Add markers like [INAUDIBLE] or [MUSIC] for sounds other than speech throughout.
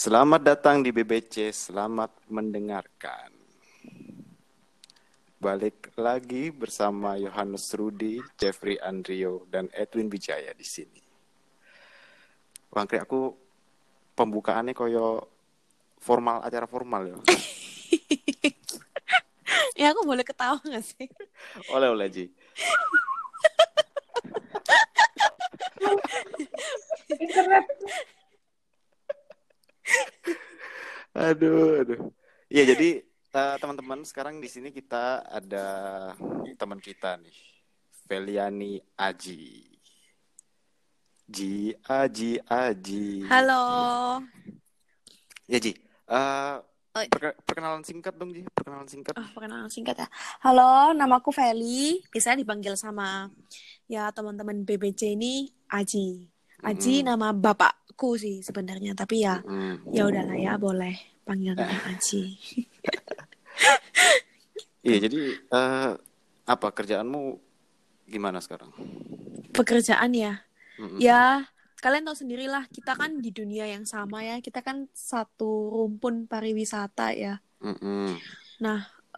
Selamat datang di BBC, selamat mendengarkan. Balik lagi bersama Yohanes Rudi, Jeffrey Andrio, dan Edwin Wijaya di sini. Bangkri aku pembukaannya koyo formal acara formal ya. [LAUGHS] ya aku boleh ketawa gak sih? Oleh oleh Ji. [LAUGHS] internet Aduh, aduh. Iya, jadi uh, teman-teman sekarang di sini kita ada teman kita nih, Feliani Aji. Ji, Aji, Aji. Halo. Ya Ji, uh, Oh. perke- perkenalan singkat dong Ji, perkenalan singkat. Oh, perkenalan singkat ya. Halo, namaku Feli. Bisa dipanggil sama ya teman-teman BBC ini Aji. Aji Mm-mm. nama bapakku sih sebenarnya, tapi ya Mm. ya udahlah ya boleh panggil nama Aji. [LAUGHS] Iya, jadi uh, apa kerjaanmu gimana sekarang? Pekerjaan ya. Mm-mm. Ya, kalian tahu sendirilah kita kan di dunia yang sama ya. Kita kan satu rumpun pariwisata ya. Mm-mm.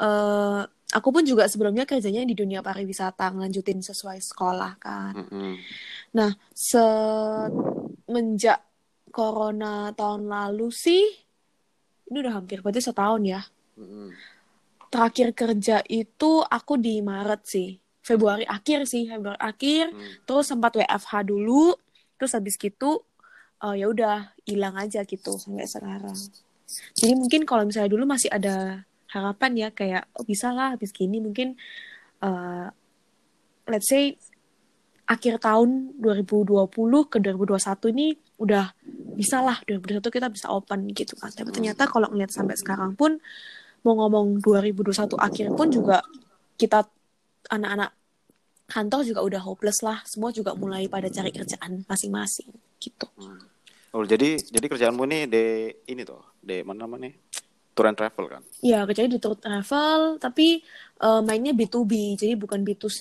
eh aku pun juga sebelumnya kerjanya di dunia pariwisata ngelanjutin sesuai sekolah kan. Mm-mm. Nah, semenjak corona tahun lalu sih, ini udah hampir berarti setahun ya. Terakhir kerja itu aku di Maret sih, Februari akhir sih, Februari akhir. Mm. Terus sempat WFH dulu, terus habis gitu eh, ya udah hilang aja gitu sampai sekarang. Jadi mungkin kalau misalnya dulu masih ada harapan ya kayak oh bisa lah habis gini mungkin eh, let's say akhir tahun 2020 ke 2021 ini udah bisa lah 2021 kita bisa open gitu kan. Tapi ternyata kalau ngeliat sampai sekarang pun mau ngomong 2021 akhir pun juga kita anak-anak kantor juga udah hopeless lah. Semua juga mulai pada cari kerjaan masing-masing gitu. Oh, jadi jadi kerjaanmu ini di ini tuh, di mana namanya? Tour and travel kan? Ya, kerjanya di tour travel, tapi eh, mainnya B2B, jadi bukan B2C.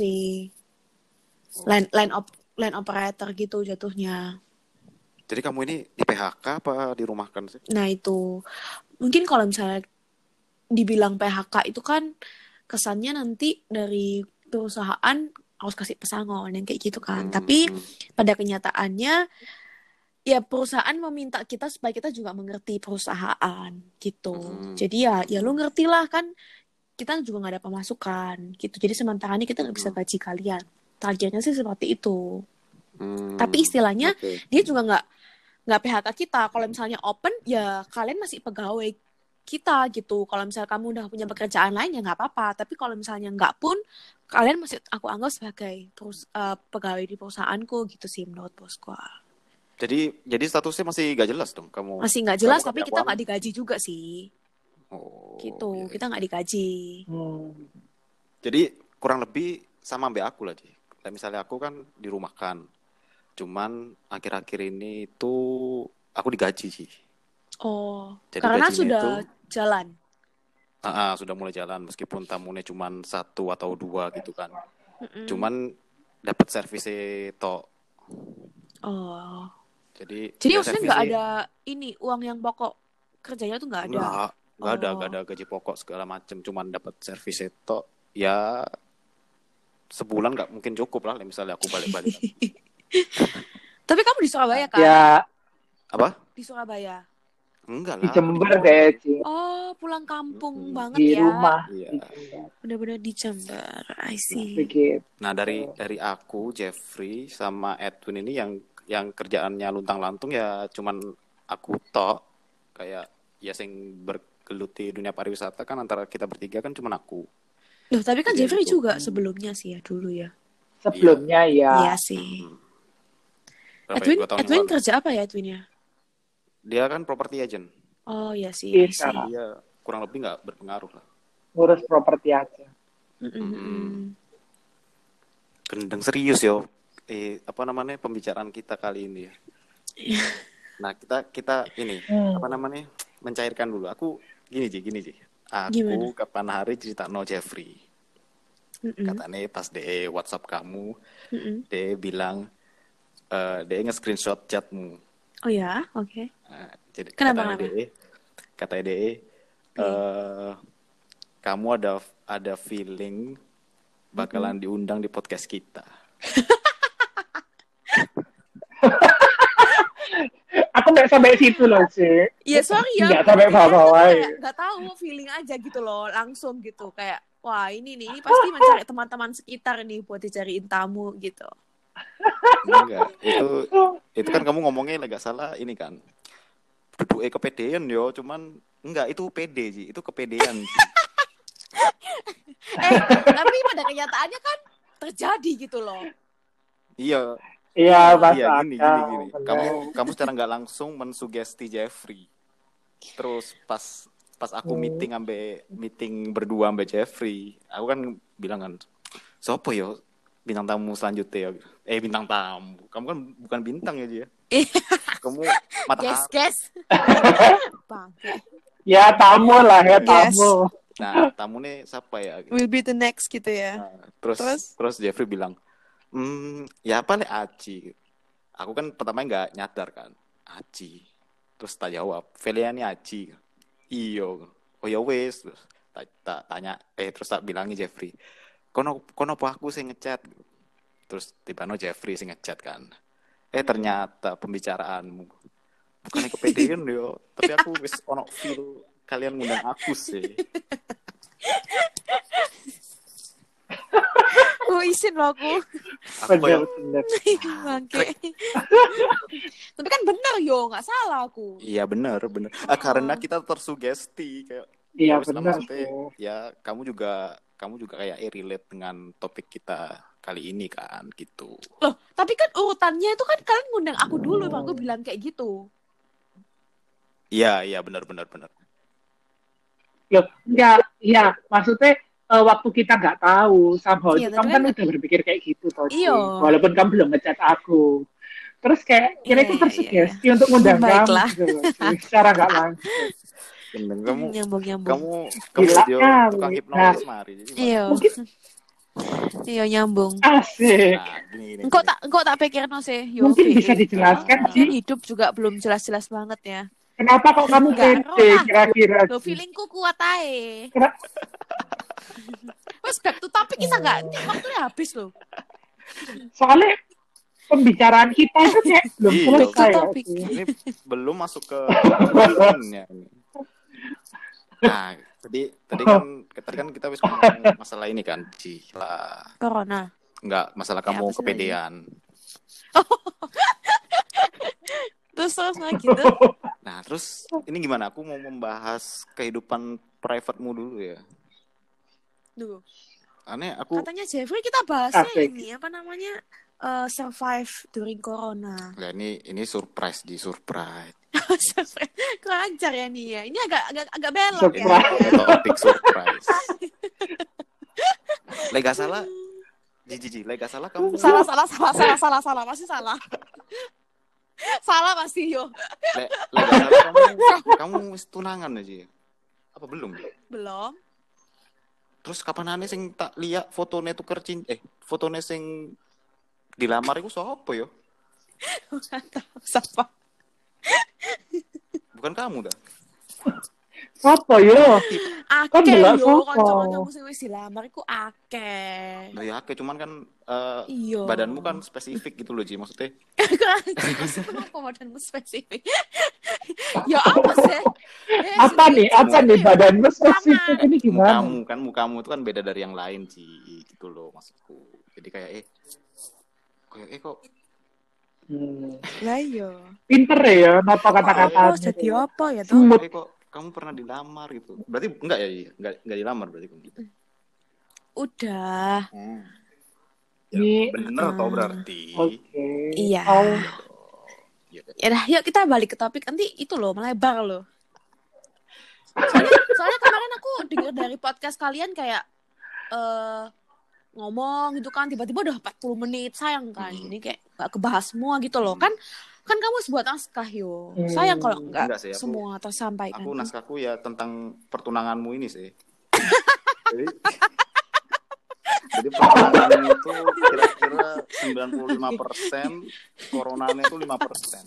Line, line, op, line operator gitu jatuhnya. Jadi kamu ini di PHK apa dirumahkan sih? Nah, itu. Mungkin kalau misalnya dibilang PHK itu kan kesannya nanti dari perusahaan harus kasih pesangon yang kayak gitu kan. Hmm, Tapi hmm. pada kenyataannya ya perusahaan meminta kita supaya kita juga mengerti perusahaan gitu. Hmm. Jadi ya ya lu ngerti lah kan kita juga nggak ada pemasukan gitu. Jadi sementara ini kita nggak bisa gaji kalian. Targetnya sih seperti itu. Hmm, Tapi istilahnya oke. dia juga nggak nggak PHK kita. Kalau misalnya open ya kalian masih pegawai kita gitu. Kalau misalnya kamu udah punya pekerjaan lain ya nggak apa-apa. Tapi kalau misalnya nggak pun kalian masih aku anggap sebagai perus- eh, pegawai di perusahaanku gitu sih menurut bosku. Jadi jadi statusnya masih gak jelas dong kamu. Masih nggak jelas tapi kita nggak digaji juga sih Oh, gitu. iya. Kita nggak digaji. Hmm. Jadi kurang lebih sama ambek aku lah, Ji. Kayak misalnya aku kan dirumahkan. Cuman akhir-akhir ini itu aku digaji sih. Oh, Jadi karena sudah itu- jalan. Ah, ah, sudah mulai jalan meskipun tamunya cuman satu atau dua gitu kan. Mm-mm. Cuman dapat servisnya tok. Oh, Jadi jadi ya maksudnya nggak ada ini uang yang pokok kerjanya tuh nggak ada. Nggak, nggak ada, Oh. nggak ada gaji pokok segala macem. Cuman dapat servis itu ya sebulan nggak mungkin cukup lah. Misalnya aku balik-balik. [LAUGHS] Tapi kamu di Surabaya kan? ya Apa? Di Surabaya. Enggak di lah. Jember deh. Oh, pulang kampung Mm-mm. banget di ya. rumah Iya. Di. Bener-bener di Jember. I see. Begitu. Nah dari dari aku, Jeffrey sama Edwin ini yang yang kerjaannya luntang-lantung ya cuman aku tok kayak ya sing bergeluti dunia pariwisata kan antara kita bertiga kan cuman aku. Loh, tapi kan Jadi Jeffrey juga sebelumnya sih ya dulu ya. sebelumnya Iya ya sih. Hmm. Ya? Edwin, Edwin lalu. kerja apa ya Edwin ya? Dia kan property agent. Oh iya sih, Iya. see. Dia kurang lebih nggak berpengaruh lah. ngurus properti aja Mm-mm. Gendeng serius yo. Eh apa namanya pembicaraan kita kali ini ya. Nah kita kita ini Hmm. apa namanya mencairkan dulu. Aku gini sih gini sih. Aku Gimana? kapan hari cerita no Jeffrey. Mm-mm. Katanya pas de WhatsApp kamu, Mm-mm. dia bilang eh dia nge-screenshot chatmu. Oh ya, oke. Nah, Jadi Kenapa, kata kenapa? EDE, kata EDE, eh, kamu ada ada feeling bakalan diundang di podcast kita. [LAUGHS] Aku nggak sampai situ loh sih. Iya sorry ya. Nggak sampai kayak Nggak tahu feeling aja gitu loh, langsung gitu kayak wah ini nih ini pasti mencari teman-teman sekitar nih buat dicariin tamu gitu. Enggak, itu itu kan kamu ngomongnya nggak salah ini kan. Duduk kepedean yo, cuman enggak itu pede sih, itu kepedean sih. [LAUGHS] Eh tapi pada kenyataannya kan terjadi gitu loh. Iya, Iya, Mas. iya gini gini gini. Kamu kamu secara nggak langsung mensugesti Jeffrey. Terus pas pas aku Hmm. meeting ambe meeting berdua ambe Jeffrey, aku kan bilang kan, sopo yo bintang tamu selanjutnya ya. Eh bintang tamu, kamu kan bukan bintang ya dia. Iya. Kamu mata guys. [LAUGHS] Bangke. Ya tamu lah ya Yes. tamu. Nah, tamu nih siapa ya? Will be the next gitu ya. Nah, terus, Terus? terus Jeffrey bilang, hmm, ya apa nih Aci? Aku kan pertama nggak nyadar kan, Aci. Terus tak jawab, Feliani Aci. Iyo, oh ya wes. Terus tak, tak tanya, eh terus tak bilangi Jeffrey, kono kono apa aku sih ngechat? Terus tiba no Jeffrey sih ngechat kan. Eh ternyata pembicaraanmu bukan kepedean yo, tapi aku wis ono feel kalian ngundang aku sih. [LAUGHS] Aku isin loh aku. Aku. [LAUGHS] Bangke. [LAUGHS] Tapi kan benar yo, nggak salah aku. Iya benar benar. Ah, karena kita tersugesti kayak Iya ya benar. ya kamu juga kamu juga kayak eh, relate dengan topik kita kali ini kan gitu. Loh, tapi kan urutannya itu kan kalian ngundang aku dulu, aku bilang kayak gitu. Iya iya benar benar benar. Loh, enggak, iya, maksudnya eh, waktu kita nggak tahu, somehow Iya, kamu kan kan- udah berpikir kayak gitu, toh. Iya. Walaupun kamu belum ngechat aku. Terus kayak kira Iya, itu iya, tersugesti untuk ngundang [LAUGHS] kamu gitu secara nggak langsung. Bener, kamu nyambung nyambung. kamu kamu Gila video kali. tukang hipnotis mari. Jadi, Iya. Mungkin Iya nyambung. asik. Nah, gini, gini, Engkau gini. tak engkau tak pikir no sih. Yo, Mungkin bisa dijelaskan, Ah. Ci. hidup juga belum jelas-jelas banget ya. Kenapa kok kamu pede kira-kira? Lo feelingku kuat ae. Wes back to topic kita nggak? Ini waktunya habis loh. Soalnya pembicaraan kita itu kayak [LAUGHS] belum Iya. selesai. ya, ini belum masuk ke [LAUGHS] ini. Nah, tadi tadi kan tadi kan kita wis ngomong masalah ini kan, Cila. Corona. Enggak, masalah Ya, kamu sih kepedean. [LAUGHS] Terus terus nah gitu. Nah, terus ini gimana? Aku mau membahas kehidupan private-mu dulu ya. Duh. Aneh, aku Katanya Jeffrey kita bahasnya ini apa namanya? Eh, survive during corona. ya ini ini surprise di surprise. [LAUGHS] Surprise. Kurang ajar ya nih ya. Ini agak agak agak belok ya. Surprise. Ini topik surprise. [LAUGHS] Lega salah. Jiji, jiji, lega salah kamu. Salah salah salah salah salah salah pasti salah. [LAUGHS] salah pasti yo. Le, lega salah kamu. Kamu tunangan aja. ya? Apa belum? Belum. Terus kapan aneh sing tak lihat fotonya tuh kercin eh fotonya sing dilamar iku sapa yo? [LAUGHS] Nggak tahu siapa. Bukan kamu dah. Apa yo? Kan Akeh delok yo sopo? kanca-kancamu sing wis dilamar iku akeh. Nah, ya oke, cuman kan eh, Iya. badanmu kan spesifik gitu loh Ji maksudnya. [LAUGHS] Kenapa badanmu spesifik? [LAUGHS] ya apa sih? [LAUGHS] Eh, Apa nih? Apa nih badanmu spesifik Sama. ini gimana? mukamu kan mukamu itu kan beda dari yang lain sih gitu loh maksudku jadi kayak eh kayak eh kok Hmm. Lah iya. Pinter ya, napa kata-kata. Oh, jadi apa ya tuh? Smooth. eh kok kamu pernah dilamar gitu berarti enggak ya Ji? enggak enggak dilamar berarti kamu gitu Udah. hmm. Ini- ya, bener tau Ah. berarti Oke. Iya. Oh, Iya. Ya dah, yuk kita balik ke topik nanti itu loh melebar loh. Soalnya, soalnya kemarin aku dengar dari podcast kalian kayak eh ngomong gitu kan tiba-tiba udah 40 menit sayang kan. Hmm. Ini kayak gak kebahas semua gitu loh. Kan kan kamu sebuah naskah yo. Hmm. Sayang kalau nggak Enggak sih, aku- semua tersampaikan. aku naskahku ya tentang pertunanganmu ini sih [LAUGHS] jadi jadi pertunangan itu kira-kira 95 persen coronanya itu 5 persen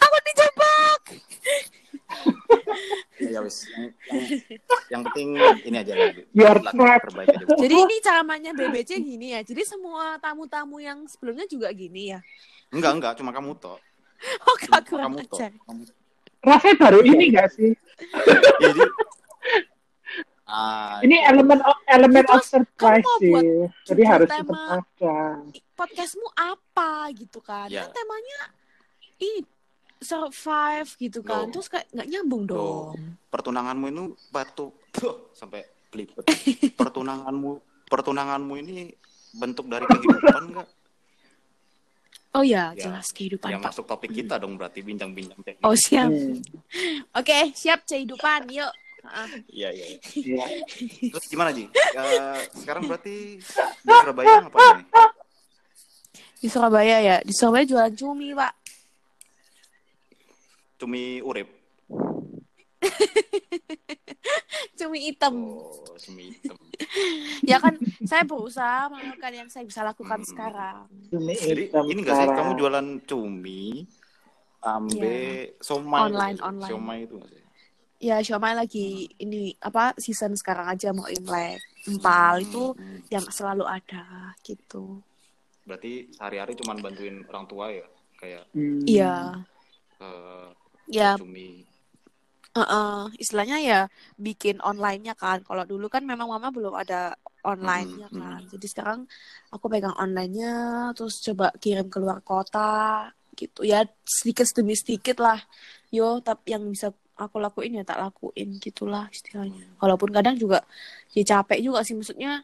Aku dijebak. ya wis. Yang, yang, yang penting ini aja trap. terbaik aja. Jadi ini cara mainnya BBC gini ya. Jadi semua tamu-tamu yang sebelumnya juga gini ya. Enggak, enggak, cuma kamu toh. Oh, Cuma gak kamu toh. Kamu- Rasanya baru ini nggak sih? Jadi Ah, Ini elemen elemen Terus, of surprise sih. buat Jadi harus tema- ada. Podcastmu apa gitu kan? Ya. Kan temanya ini survive gitu kan. Loh. Terus kayak nggak nyambung Loh. dong. pertunanganmu itu batu Tuh, sampai belibet. [LAUGHS] Pertunanganmu pertunanganmu ini bentuk dari kehidupan enggak? Oh ya, Ya, jelas kehidupan Ya Pak. masuk topik kita dong berarti bincang-bincang teknik. Oh siap. Hmm, Oke, siap kehidupan. Yuk. Ah, Iya, iya. iya. iya. Terus gimana, Ji? Eh, sekarang berarti di Surabaya apa nih? Di Surabaya ya. Di Surabaya jualan cumi, Pak. Cumi urip. [LAUGHS] Cumi hitam. Oh, cumi hitam. Ya kan, saya berusaha melakukan yang saya bisa lakukan Hmm. sekarang. Cumi Jadi hitam ini enggak sih kamu jualan cumi ambe somai Online, itu online. Somai itu sih? Ya, siomay lagi ini apa season sekarang aja mau Imlek. Empal itu Hmm, yang selalu ada gitu. Berarti sehari-hari cuman bantuin orang tua ya, kayak Hmm. Iya. eh, Ya, cumi. Heeh, istilahnya ya bikin online-nya kan. Kalau dulu kan memang mama belum ada online-nya Hmm, kan. Jadi sekarang aku pegang online-nya, terus coba kirim keluar kota gitu. Ya sedikit demi sedikit lah. Yo, tapi yang bisa aku lakuin ya tak lakuin gitulah istilahnya. Walaupun kadang juga ya capek juga sih maksudnya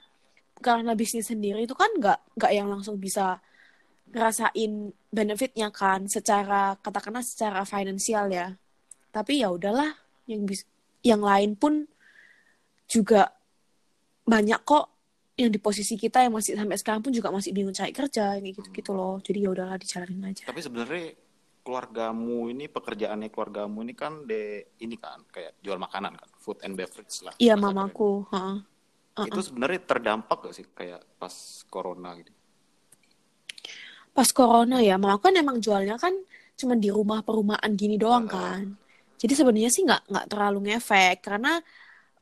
karena bisnis sendiri itu kan nggak nggak yang langsung bisa ngerasain benefitnya kan secara katakanlah secara finansial ya. Tapi ya udahlah yang bis yang lain pun juga banyak kok yang di posisi kita yang masih sampai sekarang pun juga masih bingung cari kerja kayak gitu gitu loh. Jadi ya udahlah dijalanin aja. Tapi sebenarnya keluargamu ini pekerjaannya keluargamu ini kan de ini kan kayak jual makanan kan, food and beverage lah. iya mamaku heeh. keren. Itu sebenarnya terdampak gak sih kayak pas corona gitu? pas corona ya mamaku kan emang jualnya kan cuma di rumah perumahan gini doang Heeh. kan jadi sebenarnya sih nggak nggak terlalu ngefek karena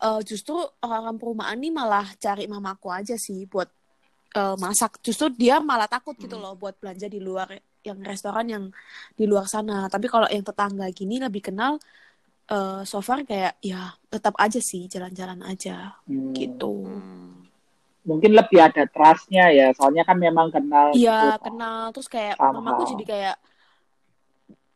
eh, justru orang-orang perumahan ini malah cari mamaku aja sih buat eh, masak justru dia malah takut gitu Hmm. loh buat belanja di luar yang restoran yang di luar sana tapi kalau yang tetangga gini lebih kenal eh, so far kayak ya tetap aja sih jalan-jalan aja Hmm. gitu. Mungkin lebih ada trustnya ya, soalnya kan memang kenal. Iya, gitu. kenal. Terus kayak mamaku jadi kayak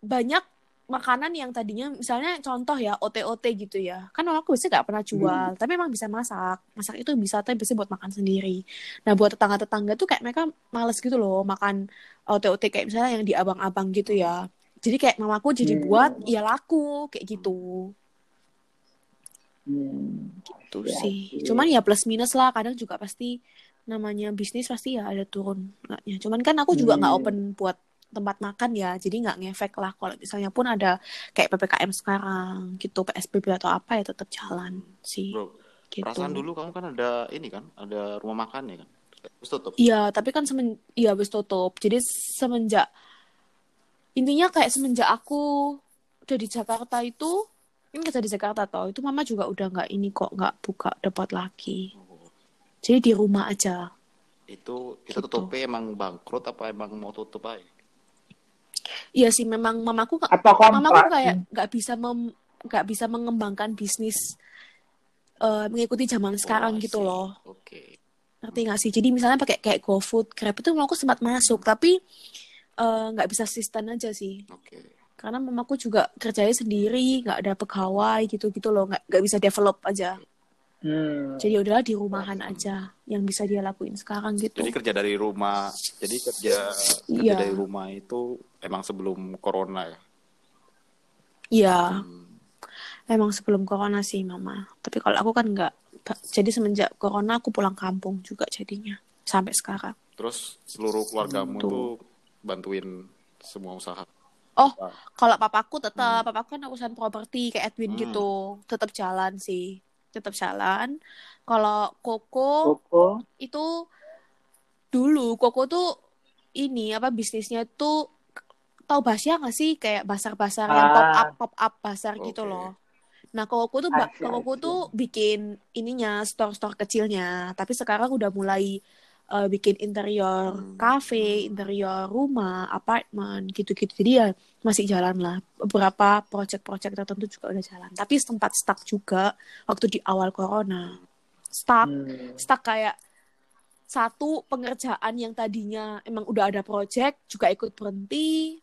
banyak makanan yang tadinya misalnya contoh ya OT-OT gitu ya. Kan mamaku biasanya nggak pernah jual, tapi emang bisa masak. Masak itu bisa, tapi biasanya buat makan sendiri. Nah, buat tetangga-tetangga tuh kayak mereka males gitu loh makan OT-OT kayak misalnya yang di abang-abang gitu ya. Jadi kayak mamaku jadi Hmm. buat ya laku kayak gitu. Hmm. Tuh Ya, sih. iya. Cuman ya plus minus lah. Kadang juga pasti namanya bisnis pasti ya ada turun. Cuman kan aku juga nggak Hmm. open buat tempat makan ya. Jadi nggak ngefek lah kalau misalnya pun ada kayak PPKM sekarang gitu, PSBB atau apa ya tetap jalan sih. Bro, Gitu. perasaan dulu kamu kan ada ini kan, ada rumah makan ya kan? Terus tutup. Iya, tapi kan semen iya habis tutup. Jadi semenjak intinya kayak semenjak aku udah di Jakarta itu ini kerja di Jakarta toh itu mama juga udah nggak ini kok nggak buka debat lagi. Oh, Jadi di rumah aja. Itu itu Gitu. tutupnya emang bangkrut apa emang mau tutup aja? Iya sih memang mamaku Atau mamaku kayak nggak bisa mem nggak bisa mengembangkan bisnis eh, mengikuti zaman sekarang Oh, gitu loh. Oke. ngerti nggak sih? Jadi misalnya pakai kayak GoFood Grab itu mamaku sempat masuk tapi eh, nggak bisa sistem aja sih. Oke. karena mamaku juga kerjanya sendiri nggak ada pegawai gitu gitu loh nggak nggak bisa develop aja Hmm. jadi udahlah di rumahan aja yang bisa dia lakuin sekarang gitu Jadi kerja dari rumah. Jadi kerja kerja Iya. dari rumah itu emang sebelum corona ya. iya Hmm. emang sebelum corona sih mama tapi kalau aku kan nggak jadi semenjak corona aku pulang kampung juga jadinya sampai sekarang Terus seluruh keluargamu Gitu. tuh bantuin semua usaha. Oh, kalau papaku tetap, papaku kan urusan properti kayak Edwin Hmm. gitu, tetap jalan sih, tetap jalan. Kalau Koko Koko. itu dulu Koko tuh ini apa bisnisnya tuh tahu Basya nggak sih kayak basar-basar yang Ah. pop up pop up basar gitu Oke. loh. Nah, Kokoku tuh asik. tuh bikin ininya store-store kecilnya, tapi sekarang udah mulai eh, bikin interior Hmm. cafe, interior rumah, apartemen, gitu-gitu. Jadi ya masih jalan lah. Beberapa project-project tertentu juga udah jalan. Tapi sempat stuck juga waktu di awal corona. Stuck, Hmm. stuck kayak satu pengerjaan yang tadinya emang udah ada project juga ikut berhenti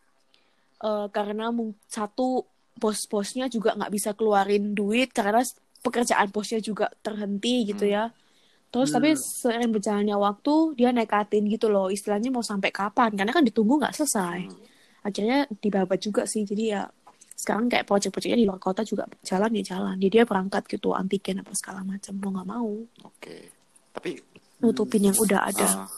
eh, karena satu bos-bosnya juga nggak bisa keluarin duit karena pekerjaan bosnya juga terhenti gitu Hmm. Terus Hmm. tapi seiring berjalannya waktu dia nekatin gitu loh istilahnya mau sampai kapan karena kan ditunggu nggak selesai. Hmm. Akhirnya dibabat juga sih jadi ya sekarang kayak project-projectnya di luar kota juga jalan ya jalan. Jadi dia berangkat gitu antigen apa segala macam mau nggak mau Oke. Tapi nutupin yang udah ada. ah,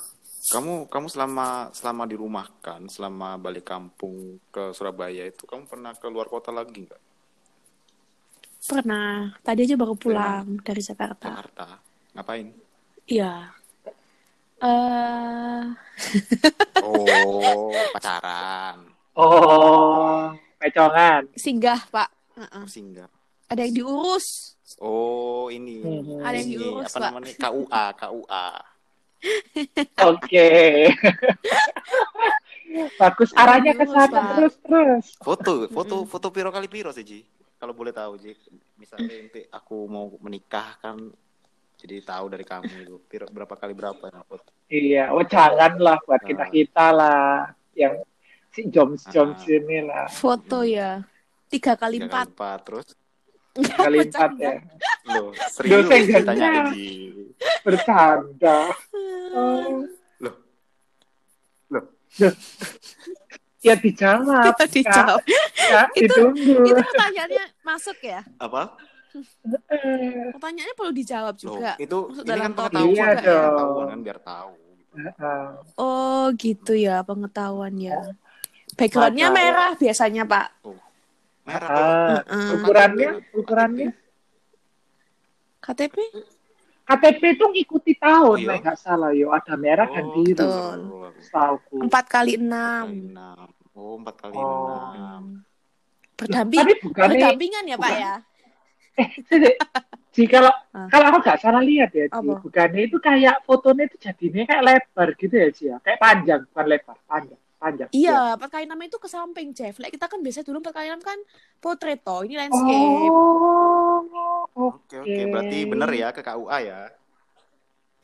kamu kamu selama selama dirumahkan, selama balik kampung ke Surabaya itu kamu pernah keluar kota lagi nggak? Pernah. Tadi aja baru pulang dari Jakarta. Jakarta. Ngapain? Iya. Eh, Oh, [LAUGHS] pacaran. Oh, pecongan. singgah, Pak. Heeh. Singgah. Ada yang diurus. Oh, ini. Hmm. Ada yang Ini, diurus, apa Pak. namanya? KUA, KUA. [LAUGHS] Oke. Bagus arahnya ke sana terus terus. Foto, foto, foto piro kali piro sih, Ji? Kalau boleh tahu, Ji. Misalnya nanti aku mau menikah kan jadi tahu dari kamu itu berapa kali berapa ya foto. Iya, oh janganlah buat Ah. kita kita lah yang si Joms Joms Ah. ini lah Foto ya. Tiga kali Tiga empat. kali empat terus [LAUGHS] kali empat ya loh serius ditanya. Ji. bercanda. Oh, [LAUGHS] Loh. Loh. [LAUGHS] ya dijawab. Dijawab. Ya, ditunggu. Itu pertanyaannya masuk ya? Apa? Pertanyaannya perlu dijawab Loh, juga. itu Masuk ini dalam kan pengetahuan, Iya kan, dong. pengetahuan kan biar tahu. eh, Oh gitu ya pengetahuan ya. Backgroundnya Maka- merah biasanya Pak. Merah. ah, Heeh. ukurannya, ukurannya. KTP? KTP itu ngikuti tahun, Oh, iya? nggak salah yo. Ada merah dan Oh, biru. Betul. Setauku. Empat kali enam. Oh, empat kali Oh. enam. Berdamping. Tapi bukannya Berdampingan ya Pak bukan- [LAUGHS] ya? Ji, kalau Ah. kalau aku nggak salah lihat ya, Ji, Apa? bukannya itu kayak fotonya itu jadinya kayak lebar gitu ya, Ji ya. Kayak panjang, bukan lebar, panjang, panjang. Iya, empat kali enam itu ke samping, Jeff. Like, kita kan biasa dulu empat kali enam kan portrait toh, ini landscape. Oh, Oke, oke. Berarti bener ya ke KUA ya. [LAUGHS]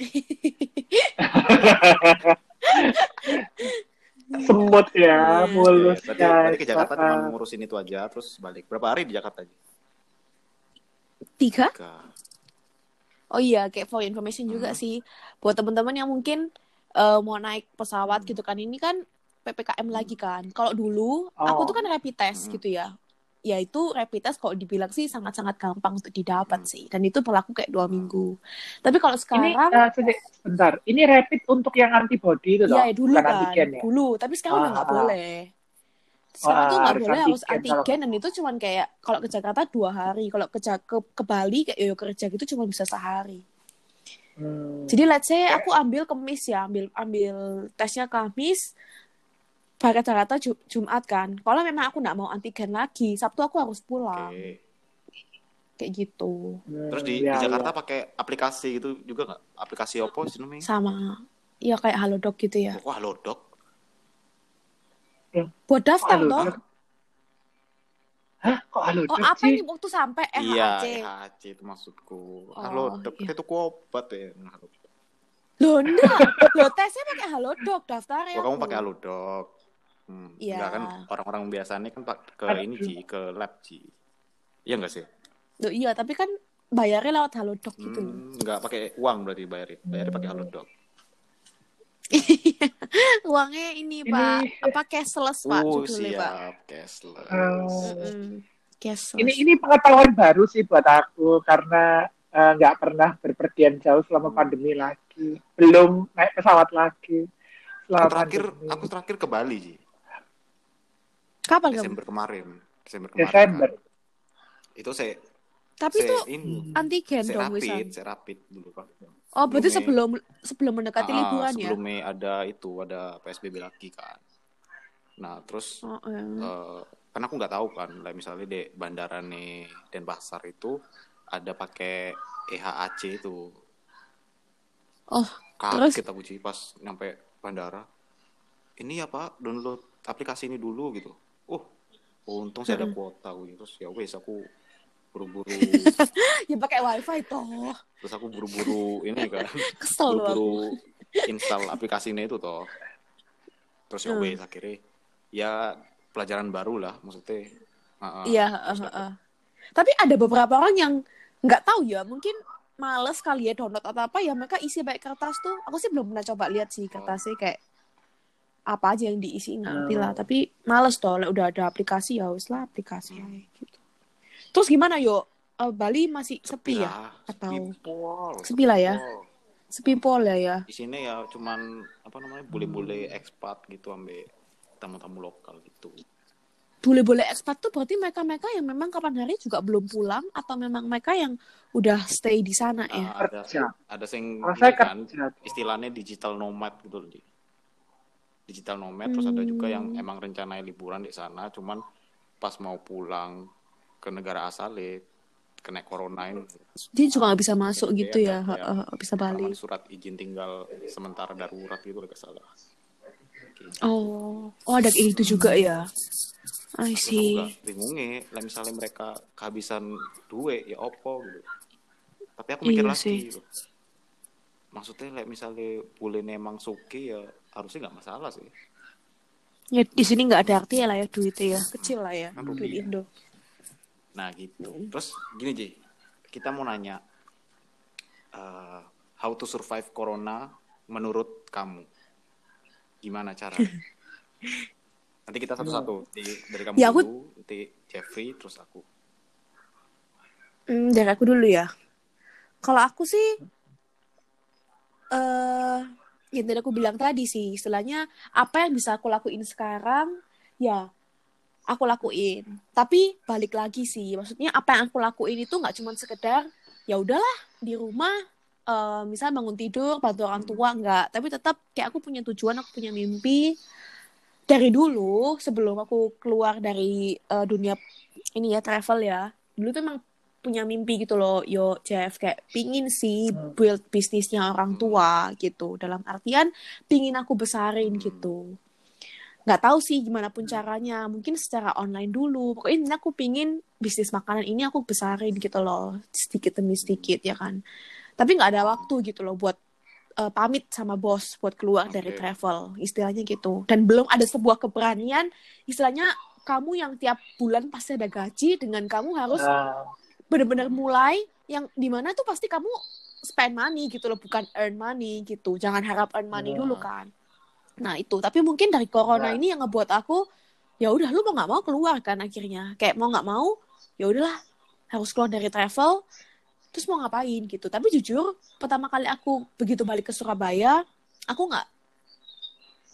semut ya, Iya. mulus Oke, berarti, berarti ke. Jakarta cuma ngurusin itu aja terus balik. Berapa hari di Jakarta? Ji? Tiga? Tiga. Oh iya, kayak for information juga Hmm. sih. Buat teman-teman yang mungkin eh, mau naik pesawat gitu kan, ini kan PPKM lagi kan. Kalau dulu, aku Oh. tuh kan rapid test Hmm. gitu ya. Ya itu rapid test kalau dibilang sih sangat-sangat gampang untuk didapat Hmm. sih. Dan itu berlaku kayak dua minggu. Tapi kalau Ini sekarang, eh, sebentar, ini rapid untuk yang antibody itu Iya toh, dulu bukan kan, antigen ya. dulu. Tapi sekarang udah nggak Ah. boleh. Sekarang tuh nggak boleh harus antigen dan itu cuman kayak kalau ke Jakarta dua hari, kalau ke ke, ke Bali kayak yo kerja gitu cuma bisa sehari. Hmm. Jadi let's say aku ambil Kamis ya, ambil ambil tesnya Kamis, ke Jakarta Ju- Jumat kan. Kalau memang aku nggak mau antigen lagi, Sabtu aku harus pulang, Oke. kayak gitu. Hmm, Terus di, ya, di Jakarta ya. pakai aplikasi gitu juga nggak? Aplikasi apa sih namanya? Sama, ya kayak Halodoc gitu ya. Wah, Lodok. Buat daftar Halo, toh. Dok. Hah? Kok halo Oh Dok apa ini waktu sampai Iya, EHC? EHC itu maksudku. Oh, Halodoc iya. itu obat ya. Loh enggak, loh tesnya pakai Halodoc daftarnya. Oh, kamu pakai Halodoc. Hmm, Iya. enggak kan orang-orang biasanya kan pak ke Aduh. ini Ci, ke lab Ci. Iya enggak sih? Loh, iya, tapi kan bayarnya lewat Halodoc gitu loh. Hmm, enggak pakai uang berarti bayarin. Bayarin pakai Hmm. Halodoc. Uangnya ini, Ini- Pak, apa cashless Pak Oh, judulnya Pak. siap. Cashless. Oh. Mm-mm. Cashless. Ini ini pengetahuan baru sih buat aku karena eh, nggak pernah berpergian jauh selama Hmm. pandemi lagi. Belum naik pesawat lagi. Aku Selama terakhir pandemi. aku terakhir ke Bali Ci. Kapan kamu? Desember kemarin. Desember kemarin. Desember. kan. Itu saya Tapi saya itu ini antigen saya dong, rapid, saya rapid dulu kan. Oh, berarti Sebelum sebelum sebelum mendekati Ah, liburan ya? sebelumnya ada itu ada PSBB lagi kan. Nah, terus Oh, iya. eh, karena aku nggak tahu kan lah misalnya di bandara nih Denpasar itu ada pakai EHAC itu Oh, terus? kaget aku sih pas nyampe bandara ini ya pak download aplikasi ini dulu gitu oh untung saya ada kuota gitu terus ya wes aku buru-buru [LAUGHS] ya pakai wifi toh. terus aku buru-buru ini kan [LAUGHS] Kesel buru-buru install aplikasinya itu toh terus ya Hmm. wes akhirnya ya pelajaran baru lah maksudnya. Iya, dapet- heeh. Tapi ada beberapa orang yang nggak tahu ya, mungkin males kali ya download atau apa ya mereka isi baik kertas tuh. Aku sih belum pernah coba lihat sih kertasnya kayak apa aja yang diisi ngerti lah. Hmm. Tapi males toh, udah ada aplikasi ya wes lah aplikasi aja gitu. Terus gimana yo? Eh, Bali masih sepi ya? lah, Atau- sepi pol, Sepi lah ya? Sepi pol ya ya. di sini ya cuman apa namanya bule-bule ekspat gitu ambil tamu-tamu lokal gitu Boleh-boleh ekspat tuh berarti mereka-mereka yang memang kapan hari juga belum pulang atau memang mereka yang udah stay di sana ya? Ah, ada Kerja. ada saya ini kan istilahnya digital nomad gitu loh Di. digital nomad terus ada juga yang Hmm. emang rencananya liburan di sana cuman pas mau pulang ke negara asalnya kena corona ini Dia juga nggak bisa masuk Jadi gitu ya, heeh, bisa balik. Surat izin tinggal sementara darurat gitu nggak salah gitu. Oh, oh ada kayak gitu juga ya. I see. bingungnya lah misalnya mereka kehabisan duit ya opo gitu tapi aku mikir Iya lagi sih. gitu. maksudnya like misalnya boleh emang suki ya harusnya nggak masalah sih Ya di sini nggak ada artinya lah ya duitnya ya, kecil lah ya Kan duit ya. Indo. Nah gitu. Terus gini Ji. Kita mau nanya eh, how to survive corona menurut kamu? Gimana cara [LAUGHS] nanti kita satu-satu. Di- dari kamu Ya, aku- dulu nanti Jeffrey terus aku. Hmm, dari aku dulu ya. Kalau aku sih, eh yang tadi aku bilang tadi sih, istilahnya apa yang bisa aku lakuin sekarang, ya aku lakuin. Tapi balik lagi sih, maksudnya apa yang aku lakuin itu nggak cuma sekedar ya udahlah di rumah, eh misal bangun tidur bantu orang tua nggak, tapi tetap kayak aku punya tujuan, aku punya mimpi. Dari dulu sebelum aku keluar dari eh, dunia ini ya travel ya, dulu tuh emang punya mimpi gitu loh, yo Jeff kayak pingin sih build bisnisnya orang tua gitu. Dalam artian pingin aku besarin gitu. Nggak tahu sih gimana pun caranya, mungkin secara online dulu. Pokoknya aku pingin bisnis makanan ini aku besarin gitu loh, sedikit demi sedikit ya kan. Tapi nggak ada waktu gitu loh buat eh, pamit sama bos buat keluar dari Oke. travel, istilahnya gitu. Dan belum ada sebuah keberanian, istilahnya kamu yang tiap bulan pasti ada gaji dengan kamu harus Nah, benar-benar mulai yang di mana tuh pasti kamu spend money gitu loh bukan earn money gitu jangan harap earn money Ya. dulu kan nah itu. Tapi mungkin dari corona Ya. ini yang ngebuat aku ya udah lu mau nggak mau keluar kan akhirnya. Kayak mau nggak mau ya udahlah harus keluar dari travel terus mau ngapain gitu. Tapi jujur pertama kali aku begitu balik ke Surabaya aku nggak